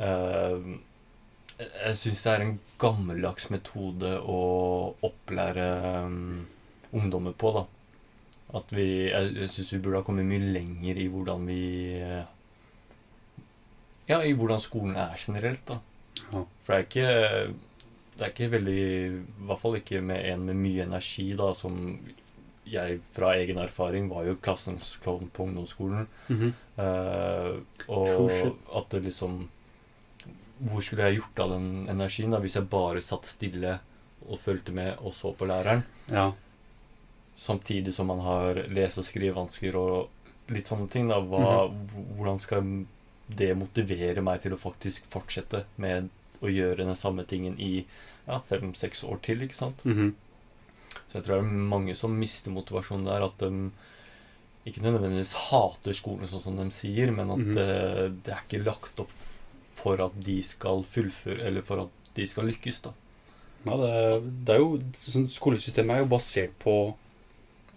uh, jeg syns det er en gammeldags metode å opplære um, ungdommer på, da. At vi Jeg, syns vi burde ha kommet mye lenger i hvordan vi Ja, i hvordan skolen er generelt, da. Ja. For det er ikke Det er ikke veldig I hvert fall ikke med en med mye energi, da, som jeg fra egen erfaring var jo klassens klovn på ungdomsskolen. Mhm. Eh, Sure og at det liksom Hvor skulle jeg gjort av den energien da hvis jeg bare satt stille og fulgte med og så på læreren? Ja. Samtidig som man har lese- og skrivevansker og litt sånne ting. da Hva, Mhm. Hvordan skal det motivere meg til å faktisk fortsette med å gjøre den samme tingen i ja, fem-seks år til? ikke sant? Mhm. Så jeg tror det er mange som mister motivasjonen der. At de ikke nødvendigvis hater skolen sånn som de sier, men at mm -hmm. det er ikke lagt opp for at de skal fullføre, eller for at de skal lykkes. da. Ja, det, det er jo sånn, Skolesystemet er jo basert på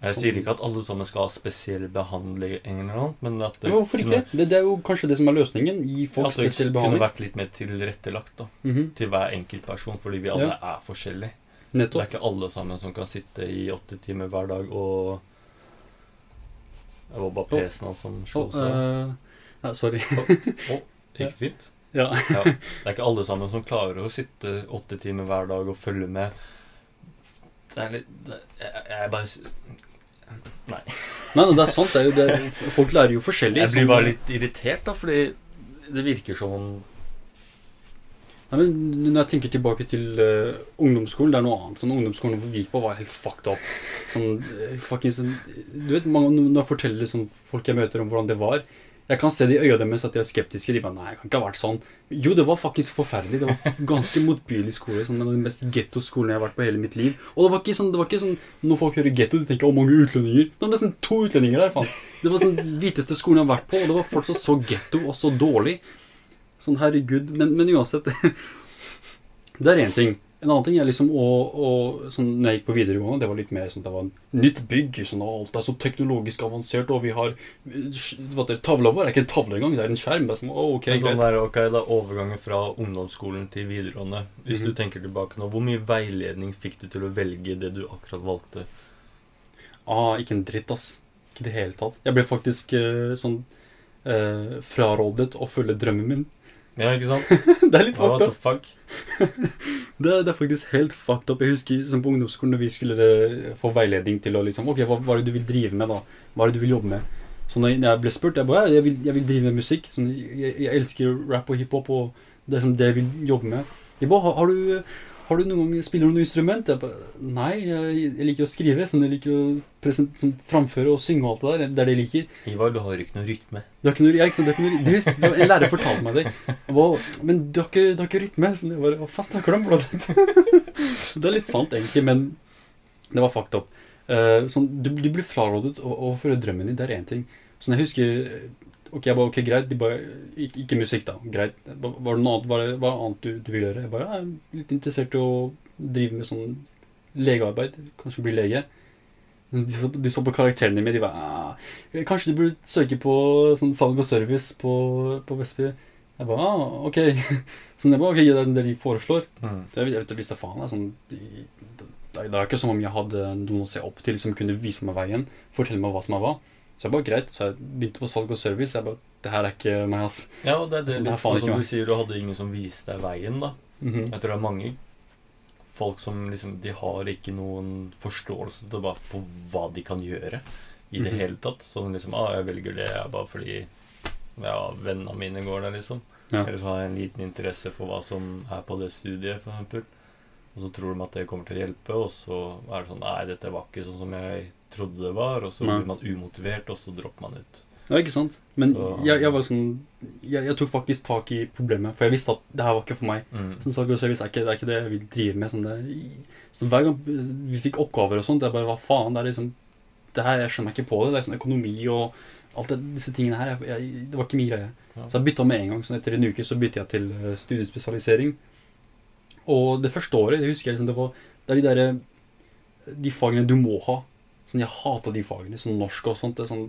Jeg sier ikke at alle sammen skal ha spesiell behandling, eller noe, men at det, jo, Hvorfor ikke? Det, det er jo kanskje det som er løsningen. Gi folk det spesiell kunne vært litt mer tilrettelagt da, Mhm. til hver enkelt person, fordi vi alle er forskjellige. Det er ikke alle sammen som kan sitte i åtte timer hver dag og Det var bare PC-en hans som slo seg. Uh, ja, sorry. Gikk <laughs> fint? Ja. Ja. Det er ikke alle sammen som klarer å sitte åtte timer hver dag og følge med. Det er litt det, jeg, jeg bare Nei, nei, det er sant. Det er jo det, folk lærer jo forskjellig. Jeg blir bare litt irritert, da, fordi det virker som om Nei, men Når jeg tenker tilbake til uh, ungdomsskolen, det er noe annet. Sånn Ungdomsskolen på vi gikk på, var helt fucked up. Sånn, uh, fucking, sånn, du vet, mange, Når jeg forteller sånn, folk jeg møter om hvordan det var Jeg kan se det i øya deres at de er skeptiske. De bare Nei, det kan ikke ha vært sånn. Jo, det var faktisk forferdelig. Det var <laughs> ganske motbydelig skole. Sånn, den mest getto skolen jeg har vært på hele mitt liv. Og det var ikke sånn, det var ikke sånn Når folk hører getto, de tenker 'Å, mange utlendinger'. Det var nesten to utlendinger der, faen. Det var sånn hviteste skolen jeg har vært på, og det var fortsatt så getto og så dårlig. Sånn, herregud. Men, men uansett <laughs> Det er én ting. En annen ting er liksom å, å sånn, Når jeg gikk på videregående, det var litt mer sånn Det var nytt bygg. Sånn, alt er så teknologisk avansert, og vi har hva det Tavla vår er ikke en tavle engang, det er en skjerm. Det er sånn, å, ok, en sånn der, ok, da Overgangen fra ungdomsskolen til videregående. Hvis du Mhm. tenker tilbake nå, hvor mye veiledning fikk du til å velge det du akkurat valgte? Ah, ikke en dritt, ass. Ikke i det hele tatt. Jeg ble faktisk uh, sånn uh, frarådet å følge drømmen min. Ja, ikke sant? <laughs> det er litt fucked up. fuck? <laughs> Det, det er faktisk helt fucked up. Jeg husker som på ungdomsskolen når vi skulle eh, få veiledning til å liksom Ok, hva, hva er det du vil drive med, da? Hva er det du vil jobbe med? Så når jeg- ble spurt, jeg bare jeg vil, jeg vil drive med musikk. Sånn, jeg, jeg elsker rap og hiphop, og det er sånn det jeg vil jobbe med. Jeg bare, har, har du har du noen gang Spiller du noe instrument? Jeg bare, Nei, jeg, jeg liker å skrive. Sånn, jeg liker å present, sånn, framføre og synge og alt det der. Det er det jeg liker. Ivar, du har ikke noe rytme. Du har ikke noe, jeg, ikke det er ikke noe, det det en lærer fortalte meg det. Bare, men du har ikke, du har ikke rytme. Sånn, jeg bare, hva snakker du om? <laughs> Det er litt sant, egentlig, men det var fucked up. Uh, sånn, du, du blir frarådet å, å følge drømmen din. Det er én ting. Sånn, jeg husker Ok, jeg bare, ok, greit. De bare, ikke, ikke musikk, da. Greit. Var det noe annet, var det, var det annet du, du vil gjøre? Jeg bare jeg er litt interessert i å drive med sånn legearbeid. Kanskje bli lege. De så, de så på karakterene mine. De bare ah, Kanskje du burde søke på sånn salg og service på, på Vestby. Jeg bare ah, ok. <laughs> Sånn, jeg bare, ok, det er det de foreslår. Mm. Så jeg, jeg vet, visste faen. Er, sånn, det, det er ikke som om jeg hadde noen å se opp til som kunne vise meg veien. Fortelle meg hva som er hva. Så jeg bare greit, så jeg begynte på salg og service. Jeg bare, det her er ikke meg, ass. Ja, og det det, Så det er litt faen sånn som du sier, du hadde ingen som viste deg veien, da. Mhm. Jeg tror det er mange folk som liksom De har ikke noen forståelse til bare på hva de kan gjøre i det Mhm. hele tatt. Sånn liksom ah, 'Jeg velger det jeg bare fordi ja, vennene mine går der', liksom. Ja. Eller så har jeg en liten interesse for hva som er på det studiet, for eksempel. Og så tror de at det kommer til å hjelpe, og så er det sånn 'Nei, dette var ikke sånn som jeg trodde det var', og så Nei. blir man umotivert, og så dropper man ut. Ja, ikke sant? Men Så- jeg, jeg var sånn jeg, jeg tok faktisk tak i problemet, for jeg visste at det her var ikke for meg. Mm. Og service er ikke, det er ikke det jeg vil drive med. Sånn det, så hver gang vi fikk oppgaver og sånt, jeg bare hva faen, det er liksom det her, Jeg skjønner ikke på det. Det er sånn økonomi og alt det, disse tingene her. Jeg, jeg, det var ikke min greie. Ja. Så jeg bytta med en gang. Sånn etter en uke så bytta jeg til eh, studiespesialisering. Og det første året, det husker jeg liksom, det var Det er de derre De fagene du må ha. Sånn, Jeg hata de fagene. Sånn norsk og sånt. Det er sånn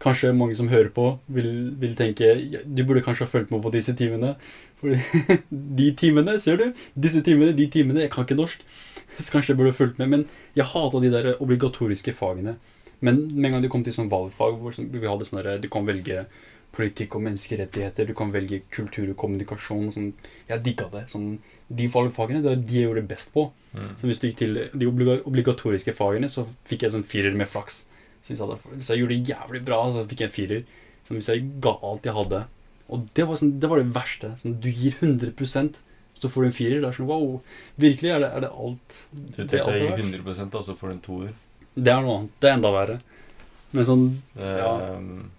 Kanskje mange som hører på, vil, vil tenke ja, Du burde kanskje ha fulgt med på disse timene. For <laughs> de timene, ser du? Disse timene, de timene. Jeg kan ikke norsk. <laughs> Så kanskje jeg burde fulgt med. Men jeg hata de der obligatoriske fagene. Men med en gang du kom til sånn valgfag, hvor vi hadde sånn Du kan velge politikk og menneskerettigheter, du kan velge kultur og kommunikasjon. Sånn, jeg digga det. Sånn, de fagene det er de jeg gjorde best på. Mm. Så hvis du gikk til de obligatoriske fagene, så fikk jeg sånn firer med flaks. Så hvis, jeg hadde, hvis jeg gjorde det jævlig bra, så fikk jeg en firer. Så hvis jeg ga alt jeg hadde Og det var, sånn, det, var det verste. Sånn, du gir 100% så får du en firer. Det er sånn wow. Virkelig er det, er det alt Du tenkte jeg det verdt. 100 og så får du en toer. Det er noe annet. Det er enda verre. Men sånn Det, Ja. um,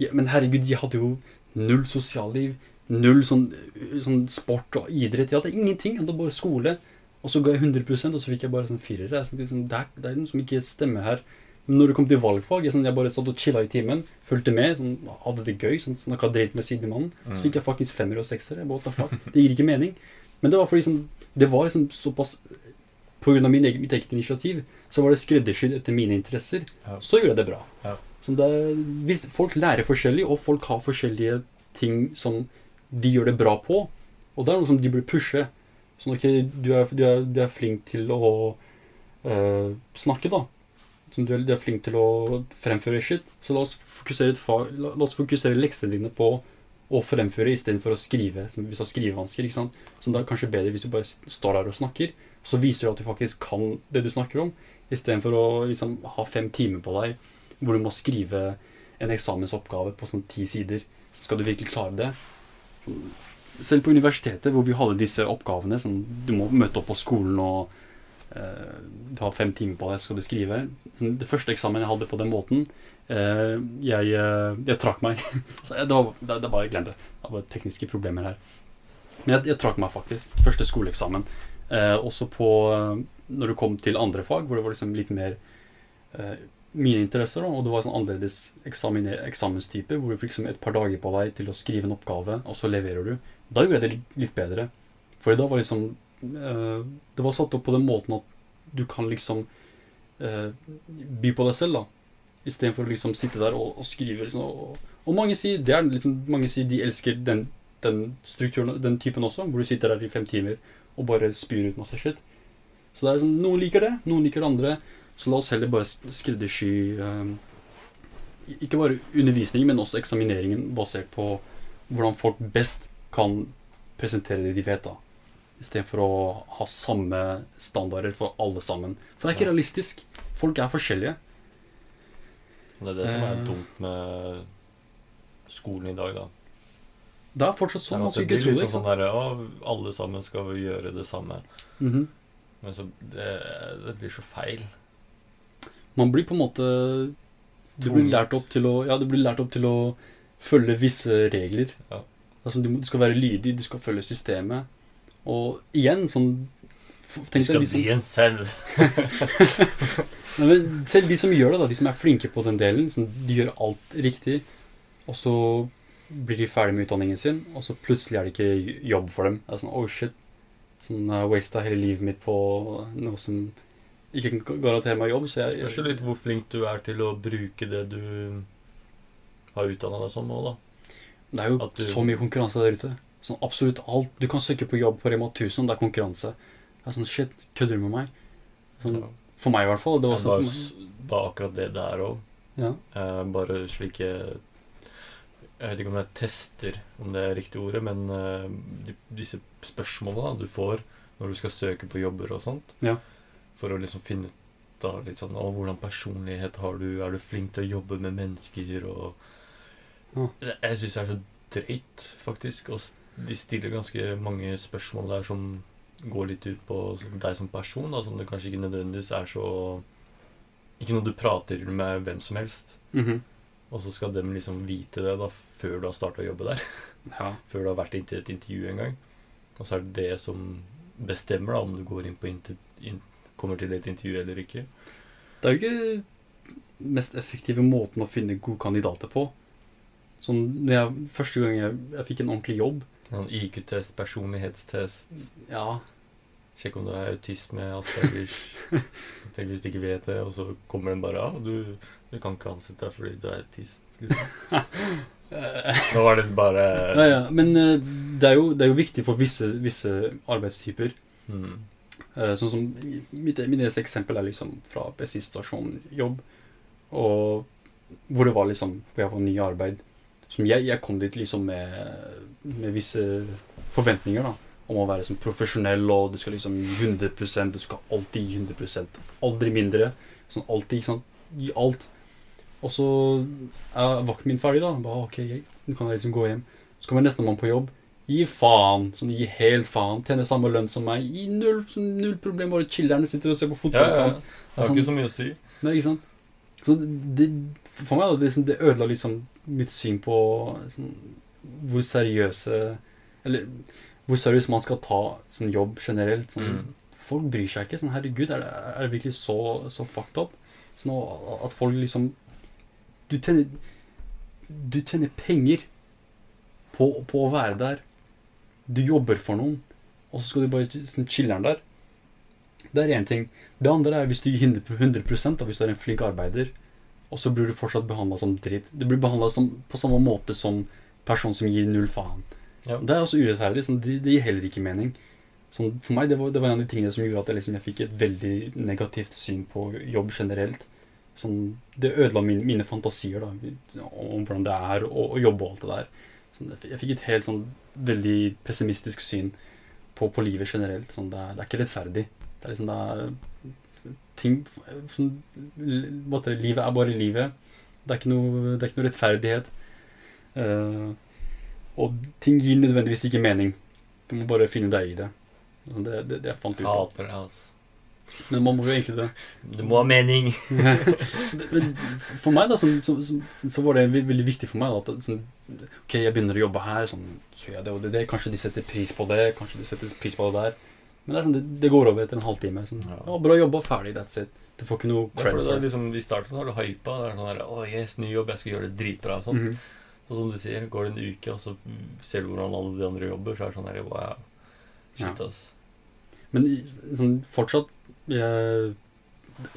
ja, Men herregud, jeg hadde jo null sosialliv. Null sånn, sånn sport og idrett. Jeg hadde ingenting. Jeg hadde bare skole. Og så ga jeg 100 og så fikk jeg bare sånn firere. Sånn, det, er, det er noe som ikke stemmer her. Men når det kom til valgfag, jeg, sånn, jeg bare satt og chilla i timen, fulgte med, sånn, hadde det gøy, sånn, snakka dritt med sidemannen. Så fikk jeg faktisk femmer og seksere. What the fuck? Det gir ikke mening. Men det var fordi sånn, det var liksom såpass På grunn av min egen, mitt eget initiativ så var det skreddersydd etter mine interesser. Ja. Så gjorde jeg det bra. Ja. Det, folk lærer forskjellig, og folk har forskjellige ting som de gjør det bra på, og det er noe som de burde pushe Sånn, ok, du er, du er, du er flink til å uh, snakke, da. Som du er, du er flink til å fremføre shit. Så la oss fokusere, fag, la, la oss fokusere leksene dine på å fremføre istedenfor å skrive. Som hvis du har skrivevansker. ikke sant? Så det er kanskje bedre hvis du bare står der og snakker. Så viser du at du faktisk kan det du snakker om, istedenfor å liksom ha fem timer på deg hvor du må skrive en eksamensoppgave på sånn ti sider. Så skal du virkelig klare det. Selv på universitetet, hvor vi hadde disse oppgavene, sånn du må møte opp på skolen og eh, du har fem timer på deg, skal du skrive. Sånn, det første eksamen jeg hadde på den måten, eh, jeg, eh, jeg trakk meg. <laughs> så det, var, det, det bare det. Det var tekniske problemer her. Men jeg, jeg trakk meg faktisk. Første skoleeksamen. Eh, også på Når det kom til andre fag, hvor det var liksom litt mer mine interesser, da, og det var sånn annerledes eksamenstype, hvor du fikk liksom et par dager på deg til å skrive en oppgave, og så leverer du. Da gjorde jeg det litt, bedre. For da var liksom eh, Det var satt opp på den måten at du kan liksom eh, by på deg selv, da. Istedenfor å liksom sitte der og, og skrive. Liksom, og, og mange sier det er liksom, mange sier de elsker den, den strukturen, den typen også, hvor du sitter der i fem timer og bare spyr ut masse shit. Så det er liksom, noen liker det, noen liker det andre. Så la oss heller bare sk- skreddersy eh, ikke bare undervisningen, men også eksamineringen basert på hvordan folk best kan presentere det de vet. da Istedenfor å ha samme standarder for alle sammen. For det er ikke realistisk. Folk er forskjellige. Det er det som er Eh. dumt med skolen i dag, da. Det er fortsatt sånn. Det blir liksom sånn der, å, alle sammen skal gjøre det samme. Mm -hmm. Men så det, det blir så feil. Man blir på en måte Du blir lært opp til å Ja, du blir lært opp til å følge visse regler. Ja. Altså, du, du skal være lydig, du skal følge systemet. Og igjen, sånn Du skal deg de som, bli en selv. <laughs> Nei, men selv de som gjør det, da, de som er flinke på den delen, sånn, de gjør alt riktig. og så blir de ferdig med utdanningen sin, og så plutselig er det ikke jobb for dem. Det er sånn, oh shit, sånn, jeg wasta hele livet mitt på noe som ikke kan garantere meg jobb. Så jeg, Spørs litt hvor flink du er til å bruke det du har utdanna deg som nå, da. det er jo du- så mye konkurranse der ute. Sånn absolutt alt. Du kan søke på jobb på Rema 1000, det er konkurranse. Det er sånn, shit, kødder du med meg? Sånn, Ja. For meg i hvert fall. Det var sånn var, for meg. bare akkurat det der òg. Ja. Eh, bare slike Jeg vet ikke om det er tester, om det er riktig ordet, men eh, de, disse spørsmålene du får når du skal søke på jobber og sånt, Ja. For å liksom finne ut av litt sånn hvordan personlighet har du, er du flink til å jobbe med mennesker og Ja. Jeg syns det er så drøyt, faktisk. Og de stiller ganske mange spørsmål der som går litt ut på deg som person, da, som det kanskje ikke nødvendigvis er så Ikke noe du prater med hvem som helst. Mhm. Og så skal dem liksom vite det da før du har starta å jobbe der. <laughs> ja. Før du har vært inntil et intervju en gang. Og så er det det som bestemmer da om du går inn på inter, inn, kommer til et intervju eller ikke. Det er jo ikke mest effektive måten å finne gode kandidater på. Sånn, jeg, første gang jeg, jeg fikk en ordentlig jobb Sånn IQ-test, personlighetstest, Ja, sjekk om du er autisme, med Aspergers. <laughs> Tenk hvis du ikke vet det, og så kommer den bare av. du, du kan ikke ansette deg fordi du er autist. Liksom. <laughs> Nå var det bare ja, ja. Men eh, det er, jo, det er jo viktig for visse, visse arbeidstyper. Hmm. Eh, Sånn som mitt, mitt eksempel er liksom fra bensinstasjon jobb. Og hvor det var liksom Hvor jeg var ny i arbeid. Som jeg, jeg kom dit liksom med, med visse forventninger da om å være liksom profesjonell, og du skal liksom 100% Du skal alltid gi 100% Aldri mindre. Sånn alltid, ikke sant. Gi alt. Og så er vakten min ferdig, da. Bare, ok, jeg, nå kan jeg liksom gå hjem. Så kommer nestemann på jobb. Gi faen. Sånn, gi helt faen. Tjener samme lønn som meg. Gi null, sånn, null problem. Bare chiller'n sitter og ser på Ja, ja, ja. Det har ikke så mye å si. Nei, ikke sant? Så det, for meg det, liksom, det ødela liksom mitt syn på sånn, hvor seriøse Eller hvor seriøst man skal ta sånn jobb generelt. Sånn, Mm. Folk bryr seg ikke. Sånn, herregud, er det, er det virkelig så, så fucked up? Sånn, at folk liksom Du tjener Du tjener penger på, på å være der. Du jobber for noen, og så skal du bare sånn, chiller'n der. Det er én ting. Det andre er hvis du gir 100 100 da, hvis du er en flink arbeider, og så blir du fortsatt behandla som dritt. Du blir behandla på samme måte som person som gir null faen. Ja. Det er også urettferdig. Sånn, det, det gir heller ikke mening. Sånn, for meg det var, det var en av de tingene som gjorde at jeg, liksom, jeg fikk et veldig negativt syn på jobb generelt. Sånn, det ødela mine, mine fantasier da, om hvordan det er å, å jobbe og alt det der. Sånn, jeg, fikk et helt sånn veldig pessimistisk syn på, på livet generelt. Sånn, det, er, det er ikke rettferdig. Det er liksom det er ting sånn, måte, Livet er bare livet. Det er ikke noe, er ikke noe rettferdighet. Uh, og ting gir nødvendigvis ikke mening. Du må bare finne deg i det. Sånn, det, det, det jeg fant ut av. Men man må jo egentlig det. Du må ha mening. <laughs> For meg da, sånn, så, så, så var det veldig viktig for meg da, at sånn, Ok, jeg begynner å jobbe her, sånn, så gjør jeg det og det, det. Kanskje de setter pris på det, kanskje de setter pris på det der. Men det, er sånn, det, det går over etter en halvtime. Sånn, Ja. ja, bra jobba, ferdig, that's it. Du får ikke noe Det er cred det. liksom, I starten har du hypa. Det er sånn der, Å, yes, ny jobb, jeg skal gjøre det dritbra. og Mm -hmm. Og som du sier, går det en uke, og så ser du hvordan alle de andre jobber, så er det sånn her, wow, shit, Ja. Men sånn, fortsatt jeg,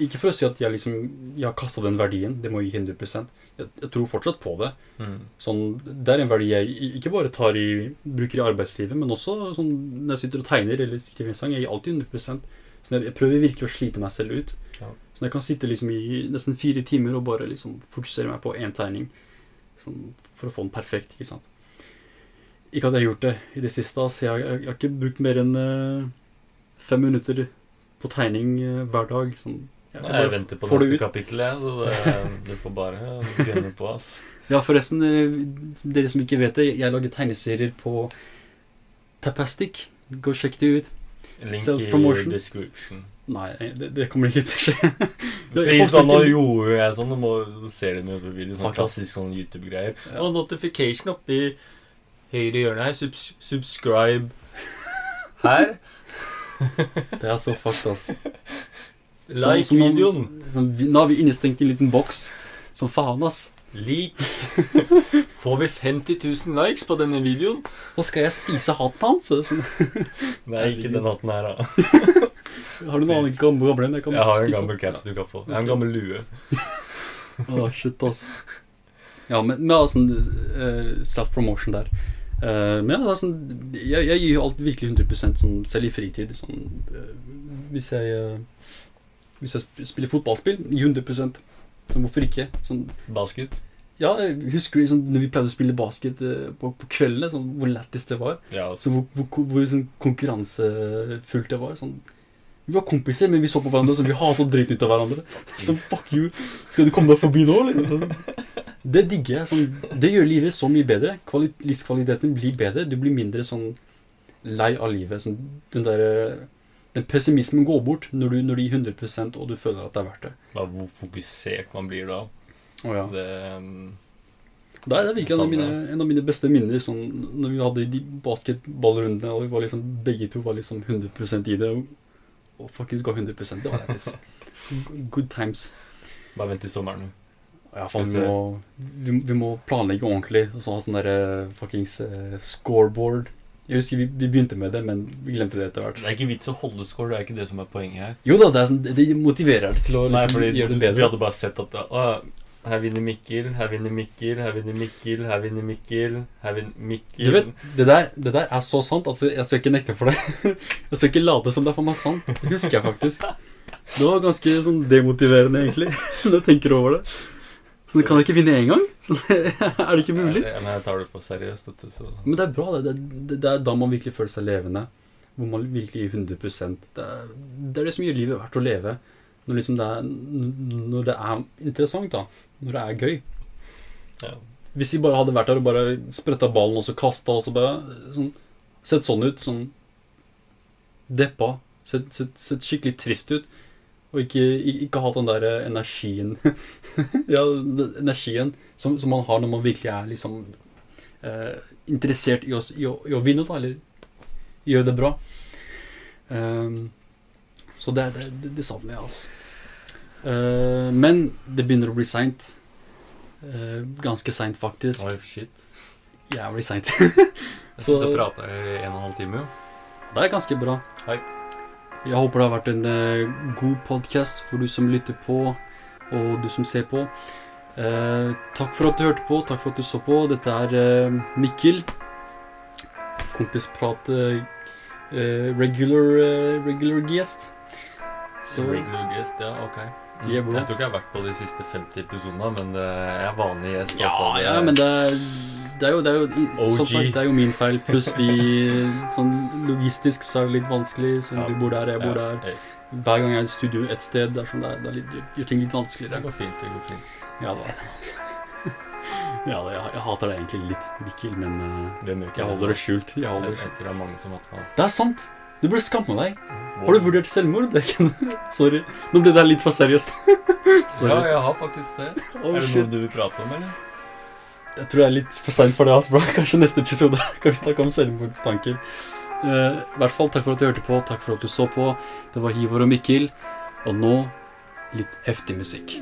Ikke for å si at jeg liksom Jeg har kasta den verdien, det må jeg gi 100 jeg, jeg tror fortsatt på det. Mm. Sånn, det er en verdi jeg ikke bare tar i, bruker i arbeidslivet, men også sånn, når jeg sitter og tegner eller skriver en sang. Jeg gir alltid 100 Så jeg, jeg prøver virkelig å slite meg selv ut. Ja. Så jeg kan sitte liksom i nesten fire timer og bare liksom fokusere meg på én tegning. Sånn, for å få den perfekt, ikke sant. Ikke at jeg har gjort det i det siste. Altså. Jeg, jeg, jeg har ikke brukt mer enn eh, fem minutter på tegning eh, hver dag. Sånn, jeg, Jeg, bare venter på neste kapittel, jeg, så det, du får bare gunne på, ass. Ja, forresten, eh, dere som ikke vet det, jeg lager tegneserier på Tapastic. Gå og sjekk det ut. Link i description. Nei, det, det kommer ikke til å skje. <laughs> Det- er poster sånn, nå gjorde jeg sånn, nå må du ser det med på video, sånn klassisk sånn YouTube-greier. Ja. Og notification oppi høyre hjørne her, subs subscribe her. <laughs> <laughs> Det er så fucked, ass. Like som videoen. sånn, som, nå har vi innestengt i en liten boks. Som faen, ass. Lik. <laughs> Får vi 50 000 likes på denne videoen? Og skal jeg spise hatten hans? <laughs> Nei, ikke den hatten her, da. Har du noen annen gammel en jeg kan Jeg har en gammel caps du kan få. Jeg har en gammel lue. Åh, shit, ass. Ja, men, men altså, uh, self-promotion der. Eh, men ja, sånn Jeg, jeg gir jo alt virkelig 100 sånn, selv i fritid. Sånn, uh, hvis jeg uh, Hvis jeg spiller fotballspill, gi 100 Så hvorfor ikke? Sånn, Basket. ja, jeg husker du sånn, når vi pleide å spille basket på, på kveldene, sånn, hvor lættis det var? Ja, Så hvor, hvor, hvor sånn konkurransefullt det var. Sånn. Vi var kompiser, men vi så på hverandre så vi hata å drite ut av hverandre. Så fuck you. Skal du komme deg forbi nå, eller? Det digger jeg. Sånn, det gjør livet så mye bedre. Kvali livskvaliteten blir bedre. Du blir mindre sånn lei av livet. Sånn, den der, den pessimismen går bort når du, når du gir 100 og du føler at det er verdt det. Bare hvor fokusert man blir da. Oh, ja. Det um, er, det er virkelig en altså. en av mine beste minner. Sånn, når vi hadde de basketballrundene, og vi var liksom, begge to var liksom 100 i det. Og, og faktisk gå 100 Det var lættis. Good times. Bare vent til sommeren. Ja, faen, vi, må, vi, vi må planlegge ordentlig, og så ha sånn derre fuckings uh, scoreboard. Jeg husker vi, vi begynte med det, men vi glemte det etter hvert. Det er ikke vits å holde score, det er ikke det som er poenget her. Jo da, det, sånn, det, det motiverer deg til å Nei, liksom, fordi gjøre det bedre. vi hadde bare sett at å, her vinner Mikkel, her vinner Mikkel, her vinner Mikkel, her vinner Mikkel, her vinner Mikkel. Du vet, det der, det der er så sant. Altså, jeg skal ikke nekte for det. <laughs> Jeg skal ikke late som det er for meg sant. Det husker jeg faktisk. Det var ganske sånn demotiverende, egentlig, <laughs> når jeg tenker over det. Så kan jeg ikke vinne én gang? <laughs> er det ikke mulig? Ja, men jeg tar det for seriøst. Så. Men det er bra. Det, det, det er da man virkelig føler seg levende. Hvor man virkelig gir 100 det er, det er det som gjør livet verdt å leve. Når, liksom det, er, når det er interessant, da. Når det er gøy. Ja. Hvis vi bare hadde vært der og bare spretta ballen og så kasta og så bare sånn, Sett sånn ut. Sånn deppa. Sett, sett, sett skikkelig trist ut. Og ikke, ikke, hatt den der energien <laughs> Ja, energien som, som man har når man virkelig er liksom eh, interessert i å, i, å, i å vinne, da, eller gjøre det bra. Ehm, så det, det, det, savner jeg, altså. Uh, men det begynner å bli seint. Uh, ganske seint, faktisk. Oi, shit. Jævlig seint. <laughs> Jeg Så- sitter og prater i en og en halv time, det er ganske bra. Hei. Jeg håper det har vært en uh, god podcast for du som lytter på, og du som ser på. Eh, takk for at du hørte på, takk for at du så på. Dette er eh, Mikkel. Kompisprat eh, eh, regular, eh, regular guest. Så Regular guest, ja, ok. Mm. Yeah, jeg tror ikke jeg har vært på de siste 50 episodene, men jeg er vanlig gjest. Ja, altså. Ja, men det er, det er jo, det er jo Som sagt, det er jo min feil. Pluss vi <laughs> Sånn logistisk så er det litt vanskelig. Sånn, Ja. du bor der, jeg bor Ja, der. yes. Hver gang jeg er i studio et sted, det er sånn, det er, det er litt, gjør, ting litt Det vanskeligere. går fint. det går fint. Ja da. <laughs> Ja jeg, jeg hater det egentlig litt, Mikkel, men uh, ikke jeg holder det skjult. Jeg holder det Jeg jeg tror det er mange som hater meg. Det er sant! Du burde skamme deg. Har du vurdert selvmord? <laughs> Sorry. Nå ble det litt for seriøst. <laughs> Ja, jeg har faktisk det. Oh, er det shit. noe du vil prate om, eller? Jeg tror jeg er litt for seint for det. Altså, bro. <laughs> Kanskje neste episode kan vi snakke om selvmordstanker. Uh, I hvert fall takk for at du hørte på, takk for at du så på. Det var Hivor og Mikkel. Og nå litt heftig musikk.